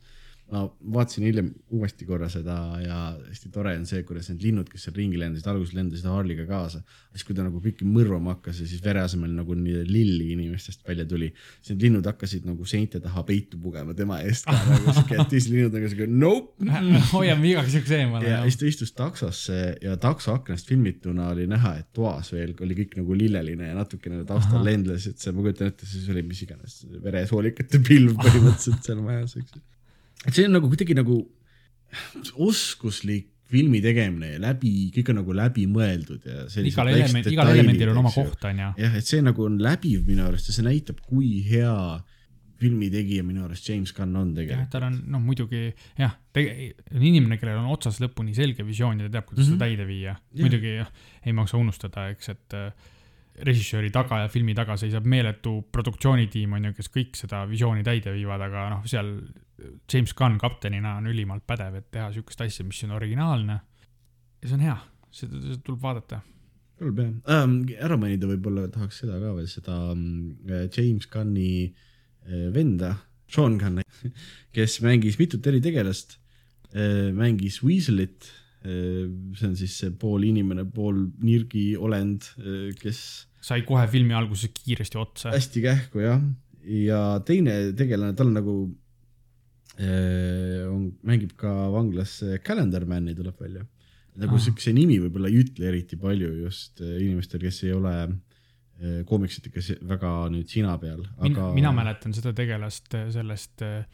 Ma vaatasin hiljem uuesti korra seda ja hästi tore on see, kuidas need linnud, kes seal ringi lendasid, alguses lendasid Harley'ga kaasa. siis, kui ta nagu kõiki mõrvama hakkas ja siis vere asemel nagu nii lilli inimestest välja tuli, siis need linnud hakkasid nagu seinte taha peitu pugema tema eest ka nagu siuke, et teised linnud nagu siuke nope hoiame igaks juhuks eemale ja. siis ta istus taksosse ja takso aknast filmituna oli näha, et toas veel oli kõik nagu lilleline ja natukene taustal lendles, et see, ma kujutan ette, siis oli mis iganes veresoolikate pilv põhimõtteliselt seal majas, eks ju. Et see on nagu kuidagi nagu oskuslik filmi tegemine ja läbi, kõik on nagu läbimõeldud ja igal element, igal elemendil on oma ju. koht, onju. jah, et see nagu on läbiv minu arust ja see näitab, kui hea filmitegija minu arust James Gunn on tegelikult. tal on noh, muidugi jah, on inimene, kellel on otsast lõpuni selge visioon ja ta teab, kuidas Mhm. seda täide viia. Muidugi jah, ei maksa unustada, eks, et äh, režissööri taga ja filmi taga seisab meeletu produktsioonitiim on ju, kes kõik seda visiooni täide viivad, aga noh, seal James Gunn kaptenina on ülimalt pädev, et teha sihukest asja, mis on originaalne. ja see on hea, seda, tuleb vaadata. tuleb jah ähm,, ära mainida võib-olla tahaks seda ka veel, seda mm, James Gunni äh, venda, Sean Gunn, kes mängis mitut eri tegelast, mängis Weaselit, see on siis see pool inimene, pool nirgi olend, kes sai kohe filmi alguses kiiresti otsa. hästi kähku jah, ja teine tegelane, tal nagu äh, on, mängib ka vanglas Calendar Man'i tuleb välja. nagu Ah. siukse nimi võib-olla ei ütle eriti palju just äh, inimestel, kes ei ole äh, koomiksitikas väga nüüd sina peal, aga, mina mäletan seda tegelast äh, sellest äh,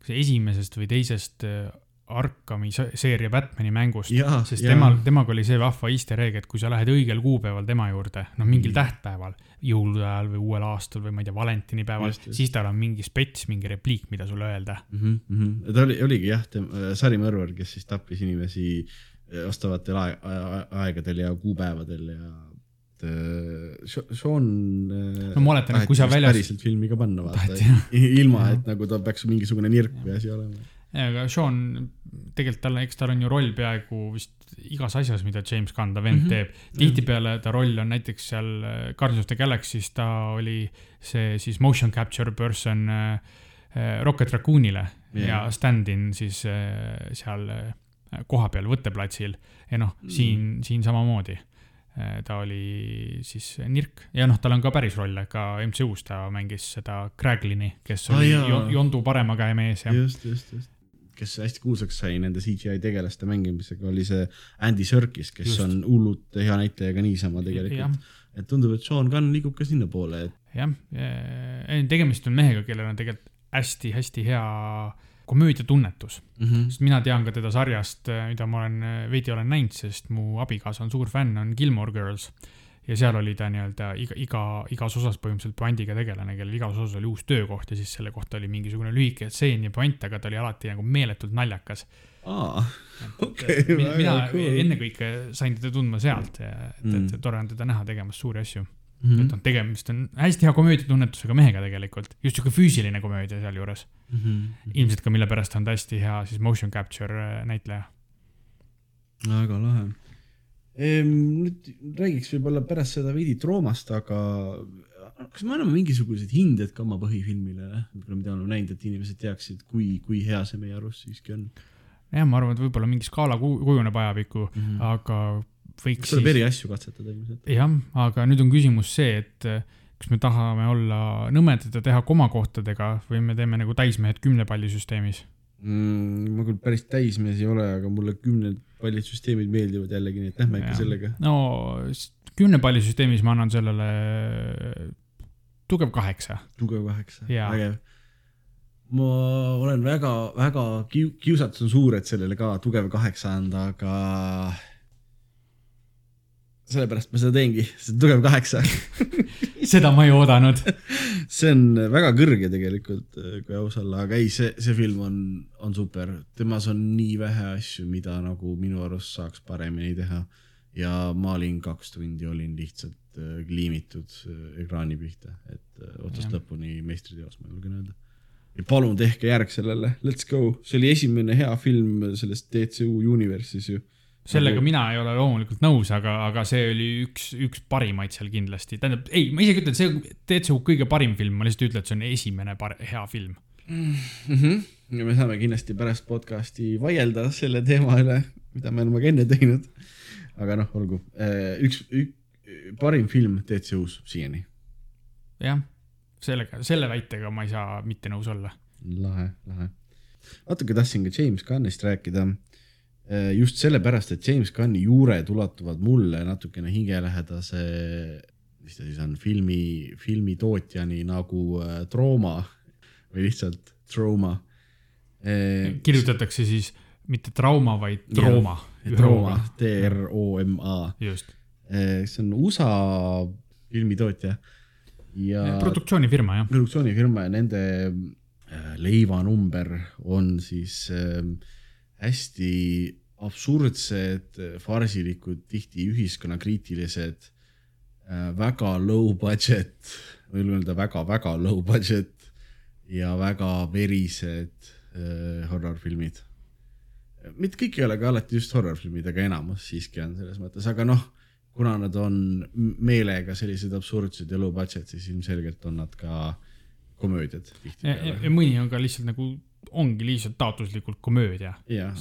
kas esimesest või teisest äh, Arkami se- seeria Batman'i mängust, sest jaa. temal, temaga oli see vahva easter egg, et kui sa lähed õigel kuupäeval tema juurde, noh mingil Mm. tähtpäeval, jõulude ajal või uuel aastal või ma ei tea, valentinipäeval siis tal on mingi spets, mingi repliik, mida sulle öelda. mm. -hmm. ta oli, oligi jah, sarimõrvar, kes siis tappis inimesi äh, vastavatel aeg, aeg, aegadel ja kuupäevadel ja Sho- Sean äh, No ma oletan, et kui sa väljas- päriselt filmi ka panna vaata ilma et nagu ta peaks mingisugune nirk või asi olema. Aga Sean, tegelikult tal, eks tal on ju roll peaaegu vist igas asjas, mida James Gunn, ta vend mm. -hmm. teeb. tihtipeale ta roll on näiteks seal äh, Guardians of the Galaxy's ta oli see siis motion capture person äh, äh, Rocket Raccoonile Jah. ja stand-in siis äh, seal äh, kohapeal võtteplatsil ja noh Mm. mm., siin, siin samamoodi. ta oli siis Nirk ja noh, tal on ka päris rolle, ka MCU-s ta mängis seda Kraglini, kes Aa, oli jaa. jo- Jondu parema käe mees ja just, just, just. Kes hästi kuulsaks sai nende CGI tegelaste mängimisega, oli see Andy Serkis, kes Just. on hullult hea näitleja ka niisama tegelikult., et tundub, et Sean Gunn liigub ka sinnapoole, et jah, tegemist on mehega, kellel on tegelikult hästi-hästi hea komöödiatunnetus, mm -hmm. sest mina tean ka teda sarjast, mida ma olen veidi olen näinud, sest mu abikaasa on suur fänn, on Gilmore Girls. Ja seal oli ta nii-öelda iga, iga, igas osas põhimõtteliselt puändiga tegelane, kellel igas osas oli uus töökoht ja siis selle kohta oli mingisugune lühike tseen ja puänt, aga ta oli alati nagu meeletult naljakas. aa, Okei, mina, cool. ennekõike sain teda tundma sealt ja et, et Mm. tore on teda näha tegemas suuri asju mm. -hmm. et noh, tegemist on hästi hea komöödiatunnetusega mehega tegelikult, just sihuke füüsiline komöödia sealjuures. Mhm. ilmselt ka mille pärast on ta hästi hea siis motion capture äh, näitleja. väga lahe. Nüüd räägiks võib-olla pärast seda veidi Troomast, aga kas me anname mingisuguseid hindeid ka oma põhifilmile, võib-olla mida oleme näinud, et inimesed teaksid, kui, kui hea see meie arust siiski on jah, ma arvan, et võib-olla mingi skaala ku- kujuneb ajapikku, mm? -hmm. aga võiks kas tuleb eri asju katsetada ilmselt? jah, aga nüüd on küsimus see, et äh, kas me tahame olla nõmedad ja teha komakohtadega või me teeme nagu täismehed kümnepallisüsteemis. mm,. ma küll päris täismees ei ole, aga mulle kümned pallid süsteemid meeldivad jällegi, nii et lähme ikka sellega. no s- kümnepallisüsteemis ma annan sellele tugev kaheksa. tugev kaheksa, vägev. ma olen väga, väga kiu-, kiusatus on suur, et sellele ka tugev kaheksa anda, aga sellepärast ma seda teengi, see on tugev kaheksa. seda ma ei oodanud. see on väga kõrge tegelikult, kui aus olla, aga ei, see, see film on, on super, temas on nii vähe asju, mida nagu minu arust saaks paremini teha. ja ma olin kaks tundi, olin lihtsalt äh, liimitud äh, ekraani pihta, et äh, otsast lõpuni meistriteos, ma julgen öelda. ja palun tehke järg sellele, let's go, see oli esimene hea film sellest DCU universe'is ju. Sellega Nagu- mina ei ole loomulikult nõus, aga, aga see oli üks, üks parimaid seal kindlasti. tähendab, ei, ma isegi ütlen, see DCU kõige parim film, ma lihtsalt ütlen, et see on esimene par-, hea film. mm. -hmm. ja me saame kindlasti pärast podcast'i vaielda selle teema üle, mida me oleme ka enne teinud. aga noh, olgu, üks, üks parim film DCU-s siiani. jah, sellega, selle väitega ma ei saa mitte nõus olla. lahe, lahe. natuke tahtsin ka James Gunnist rääkida. Just sellepärast, et James Gunni juured ulatuvad mulle natukene hingelähedase, mis ta siis on, filmi, filmitootjani nagu äh, Trauma või lihtsalt Trauma. kirjutatakse siis mitte trauma, vaid trooma. Trauma, T-R-O-M-A. just, see on USA filmitootja ja produktsioonifirma jah. produktsioonifirma ja nende äh, leivanumber on siis äh, hästi absurdsed, farsilikud, tihti ühiskonnakriitilised, väga low budget, võin öelda väga-väga low budget ja väga verised äh, horror-filmid. mitte kõik ei ole ka alati just horror-filmid, aga enamus siiski on selles mõttes, aga noh, kuna nad on meelega sellised absurdsed ja low budget, siis ilmselgelt on nad ka komöödiad tihtipeale. mõni on ka lihtsalt nagu, ongi lihtsalt taotluslikult komöödia. jah,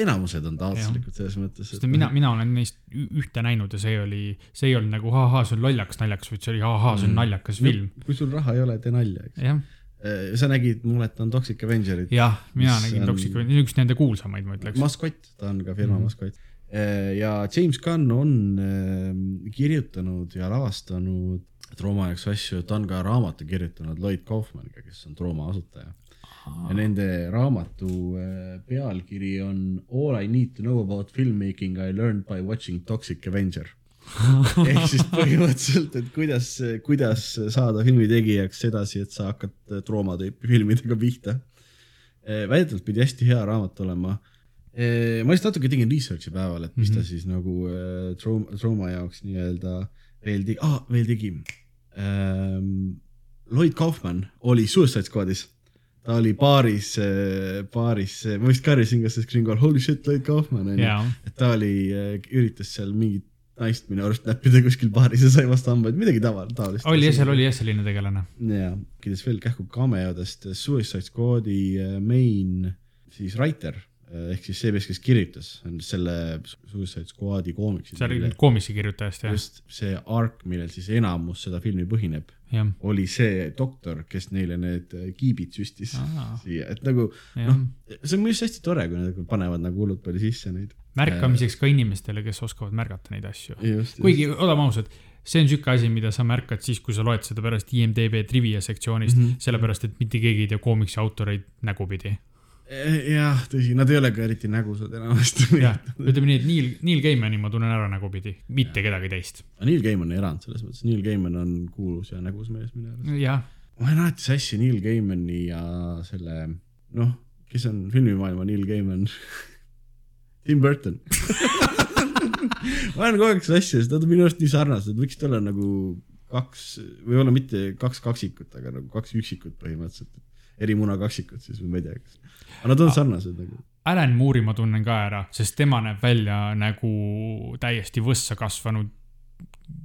enamused on taotluslikud selles mõttes. sest mina, mina olen neist ühte näinud ja see oli, see ei olnud nagu ahaa, see on lollakas naljakas, vaid see oli ahaa, see on Mm. naljakas film. kui sul raha ei ole, tee nalja, eks. jah, sa nägid, ma oletan, Toxic Avengerit. jah, mina nägin on- Toxic, on üks nende kuulsamaid, ma ütleks. maskott, ta on ka firma mm maskott. ja James Gunn on äh, kirjutanud ja lavastanud Trooma jaoks asju, ta on ka raamatu kirjutanud Lloyd Kaufmaniga, kes on Trooma asutaja. Ja nende raamatu äh, pealkiri on All I need to know about filmmaking I learned by watching Toxic Avenger. ehk siis põhimõtteliselt, et kuidas, kuidas saada filmitegijaks sedasi, et sa hakkad Trooma tüüpi filmidega pihta. väidetavalt pidi hästi hea raamat olema. ma lihtsalt natuke tegin research'i päeval, et mis mm -hmm. ta siis nagu äh, Trauma, Trauma jaoks nii-öelda veel tegi ah,, veel tegi ähm,. Lloyd Kaufman oli Suicide Squadis ta oli baaris, baaris, ma vist karjusin ka seda screen'i holy shit, Lloyd Kaufman onju. jaa, et ta oli, üritas seal mingit naist minu arust näppida kuskil baaris ja sai vastu hambaid, midagi taval-, taolist. oli jah, seal oli jah selline tegelane. ja, rääkides veel kähku cameodest, Suicide Squad'i äh, main siis writer, ehk siis see mees, kes kirjutas selle Suicide Squad'i koomiksi. see oli koomiksi kirjutajast jah, just see ark, millel siis enamus seda filmi põhineb, oli see doktor, kes neile need äh, kiibid süstis Aa. siia, et nagu noh, see on minu arust hästi tore, kui nad panevad nagu hullult palju sisse neid. märkamiseks ka inimestele, kes oskavad märgata neid asju. kuigi, oleme ausad, see on sihuke asi, mida sa märkad siis, kui sa loed seda pärast IMDB trivia sektsioonist mm. -hmm. sellepärast et mitte keegi ei tea koomiksi autoreid nägupidi. jah, tõsi, nad ei ole ka eriti nägusad enamasti. jah, ütleme nii, et Neil, Neil Gaimani ma tunnen ära nägupidi, mitte kedagi teist. Neil Gaiman on erand selles mõttes, Neil Gaiman on kuulus ja nägus mees minu arust. ma olen alati sassi Neil Gaimani ja selle, noh, kes on filmimaailma Neil Gaiman Tim Burton ma olen kogu aeg sassi, sest nad on minu arust nii sarnased, võiksid olla nagu kaks, või olla mitte kaks kaksikut, aga nagu kaks üksikut põhimõtteliselt. Eri muna kaksikut siis või ma ei tea, kas, aga nad on sarnased nagu. Alan Moore'i ma tunnen ka ära, sest tema näeb välja nagu täiesti võssa kasvanud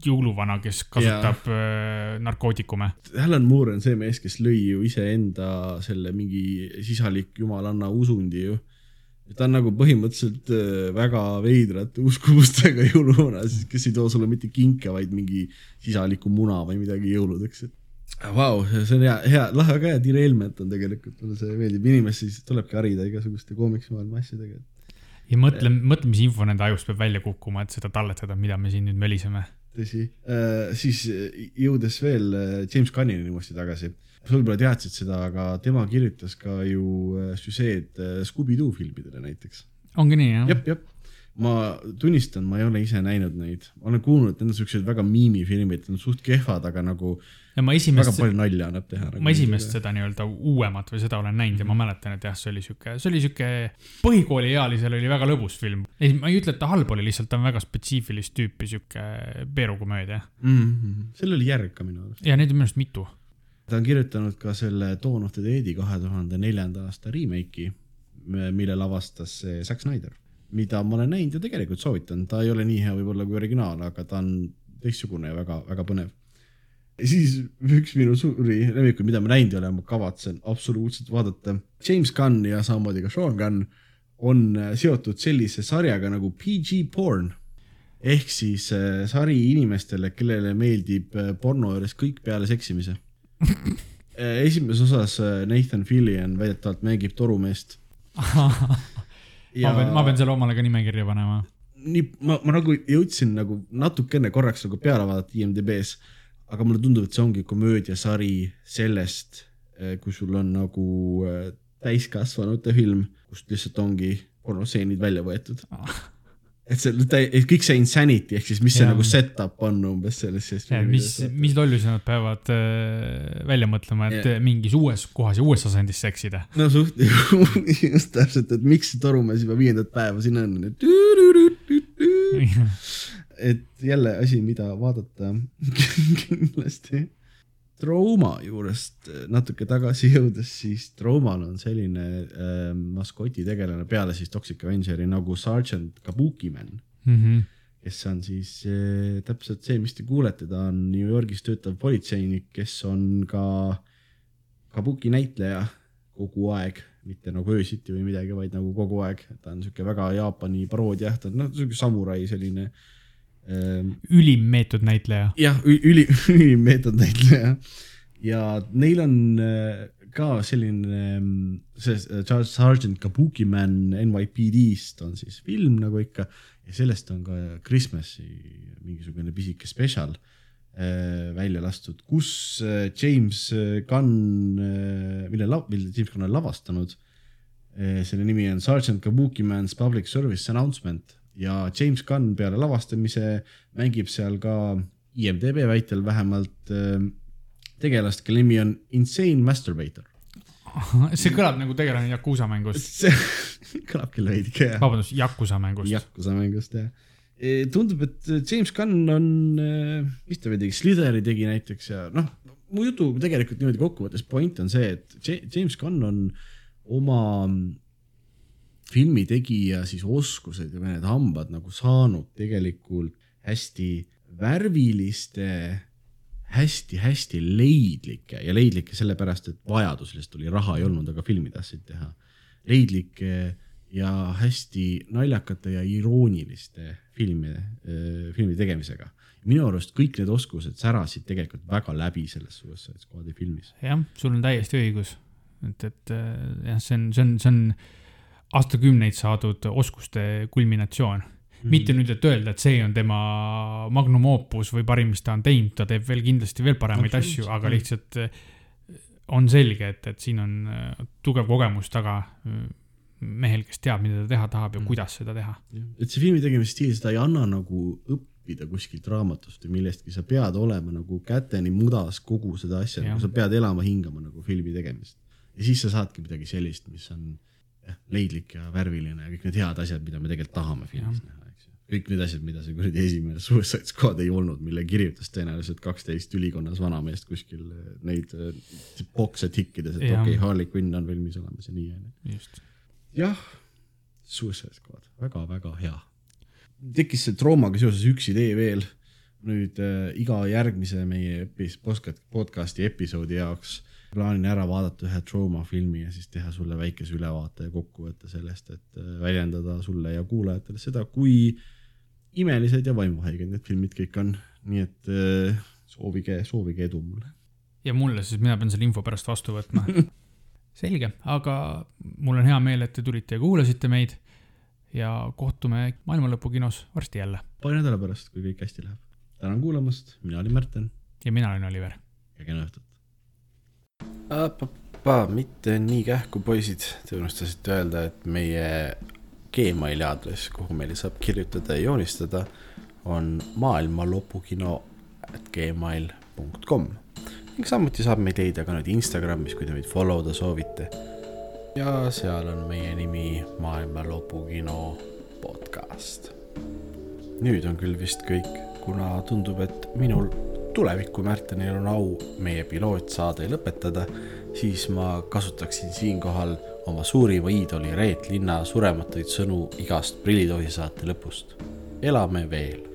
jõuluvana, kes kasutab yeah. narkootikume. Alan Moore on see mees, kes lõi ju iseenda selle mingi sisalik jumalanna usundi ju. ta on nagu põhimõtteliselt äh, väga veidrate uskumustega jõuluvana, siis kes ei too sulle mitte kinke, vaid mingi sisaliku muna või midagi jõuludeks, et Vau, see on hea, hea, lahe, väga hea derailment on tegelikult, mulle see meeldib, inimesi siis tulebki harida igasuguste koomiksmaailma asjadega. ja mõtle, mõtle, mis info nende ajust peab välja kukkuma, et seda talletada, mida me siin nüüd möliseme. tõsi äh,, siis äh, jõudes veel äh, James Gunnini uuesti tagasi, sa võib-olla teadsid seda, aga tema kirjutas ka ju äh, süžeed Scooby-Doo filmidele näiteks. ongi nii, jah? jep, jep, ma tunnistan, ma ei ole ise näinud neid, ma olen kuulnud, et need on siuksed väga miimifilmid, need on suht kehvad, aga nagu väga palju nalja annab teha nagu. ma esimest seda nii-öelda uuemat või seda olen näinud ja ma mäletan, et jah, see oli sihuke, see oli sihuke, põhikooliealisel oli väga lõbus film. ei, ma ei ütle, et ta halb oli, lihtsalt ta on väga spetsiifilist tüüpi sihuke peerukomöödia. mm. -hmm. seal oli järg ka minu arust. ja neid on minu arust mitu. ta on kirjutanud ka selle Dawn of the Dead'i kahe tuhande neljanda aasta remake'i, mille lavastas see Zack Snyder, mida ma olen näinud ja tegelikult soovitan, ta ei ole nii hea võib-olla kui originaal, aga ta on teistsugune ja väga, väga põnev. ja siis üks minu suuri lemmikuid, mida ma näinud ei ole, ma kavatsen absoluutselt vaadata. James Gunn ja samamoodi ka Sean Gunn on äh, seotud sellise sarjaga nagu PG Porn ehk siis äh, sari inimestele, kellele meeldib äh, porno juures kõik peale seksimise. esimeses osas Nathan Fillion väidetavalt mängib torumeest. ma pean, ma pean selle omale ka nimekirja panema. nii, ma, ma nagu jõudsin nagu natukene korraks nagu peale vaadata IMDB-s, aga mulle tundub, et see ongi komöödiasari sellest, kui sul on nagu äh, täiskasvanute film, kust lihtsalt ongi pornostseenid välja võetud. Et see täi-, kõik see insanity ehk siis, mis see Jaa. nagu set-up on umbes selles, selles mis, mis lollusi nad peavad äh, välja mõtlema, et yeah. mingis uues kohas ja uues asendis seksida. no suht, just täpselt, et miks see torumees juba viiendat päeva siin on, et et jälle asi, mida vaadata kindlasti. Trauma juurest natuke tagasi jõudes, siis Traumal on selline äh, maskotitegelane peale siis Toxic Avengeri nagu Sergeant Kabukiman, Mhm. kes on siis äh, täpselt see, mis te kuulete, ta on New Yorgis töötav politseinik, kes on ka Kabuki näitleja kogu aeg, mitte nagu öösiti või midagi, vaid nagu kogu aeg, ta on sihuke väga Jaapani paroodia, ta on noh, sihuke samurai selline ähm, ülim meetodnäitleja. jah, üli, ülim meetodnäitleja ja neil on äh, ka selline ähm, see äh, Charles Sergeant Kabuki Man NYPD-st on siis film nagu ikka ja sellest on ka Christmas'i mingisugune pisike spetsial äh, välja lastud, kus äh, James äh, Gunn, mille, mille James Gunn on lavastanud. selle nimi on Sergeant Kabuki Man's Public Service Announcement ja James Gunn peale lavastamise mängib seal ka IMDB väitel vähemalt äh, tegelast, kelle nimi on Insane Masturbator. see kõlab nagu tegelane Yakuusa mängust. see kõlab küll veidike jah, vabandust, Yakuusa mängust. Yakuza mängust jah. tundub, et James Gunn on, mis ta veel tegi, Slitheri tegi näiteks ja noh, mu jutu tegelikult niimoodi kokkuvõttes point on see, et Ja- James Gunn on oma filmitegija siis oskused ja need hambad nagu saanud tegelikult hästi värviliste hästi-hästi leidlike ja leidlike sellepärast, et vajadus lihtsalt oli, raha ei olnud, aga filmi tahtsid teha. leidlike ja hästi naljakate ja irooniliste filmide, filmi tegemisega. minu arust kõik need oskused särasid tegelikult väga läbi selles Suicide Squadi filmis. jah, sul on täiesti õigus, et, et jah, see on, see on, see on aastakümneid saadud oskuste kulminatsioon. Mm. Mitte nüüd, et öelda, et see on tema magnum opus või parim, mis ta on teinud, ta teeb veel kindlasti veel paremaid no, asju, aga lihtsalt on selge, et, et siin on tugev kogemus taga mehel, kes teab, mida ta teha tahab ja mm. kuidas seda teha. et see filmi tegemise stiil, seda ei anna nagu õppida kuskilt raamatust või millestki, sa pead olema nagu käteni mudas kogu seda asja, nagu sa pead elama, hingama nagu filmi tegemist. ja siis sa saadki midagi sellist, mis on jah, leidlik ja värviline ja kõik need head asjad, mida me tegelikult tahame filmis näha kõik need asjad, mida see kuradi esimene Suicide Squad ei olnud, mille kirjutas tõenäoliselt kaksteist ülikonnas vanameest kuskil neid bokse tikkides, et okei okay,, Harley Quinn on valmis olemas ja nii onju jah, Suicide Squad väga,, väga-väga hea. tekkis see traumaga seoses üks idee veel. nüüd äh, iga järgmise meie epis-, podcast'i episoodi jaoks plaanin ära vaadata ühe trauma filmi ja siis teha sulle väikese ülevaate ja kokkuvõtte sellest, et äh, väljendada sulle ja kuulajatele seda, kui imelised ja vaimuhaiged need filmid kõik on. nii et äh, soovige, soovige edu mulle. ja mulle siis, mina pean selle info pärast vastu võtma selge, aga mul on hea meel, et te tulite ja kuulasite meid ja kohtume maailmalõpu kinos varsti jälle. paari nädala pärast, kui kõik hästi läheb. tänan kuulamast, mina olin Märten. ja mina olin Oliver. ja kena õhtut. Mitte nii kähku, poisid, te unustasite öelda, et meie Gmaili aadress, kuhu meile saab kirjutada ja joonistada, on maailmalõpukino at gmail.com ning samuti saab meid leida ka nüüd Instagramis, kui te meid follow da soovite. ja seal on meie nimi Maailma Lõpukino podcast. nüüd on küll vist kõik, kuna tundub, et minul tuleviku Märtenil on au meie pilootsaade lõpetada, siis ma kasutaksin siinkohal oma suurima iidoli Reet Linna surematuid sõnu igast Prillitohi saate lõpust. elame veel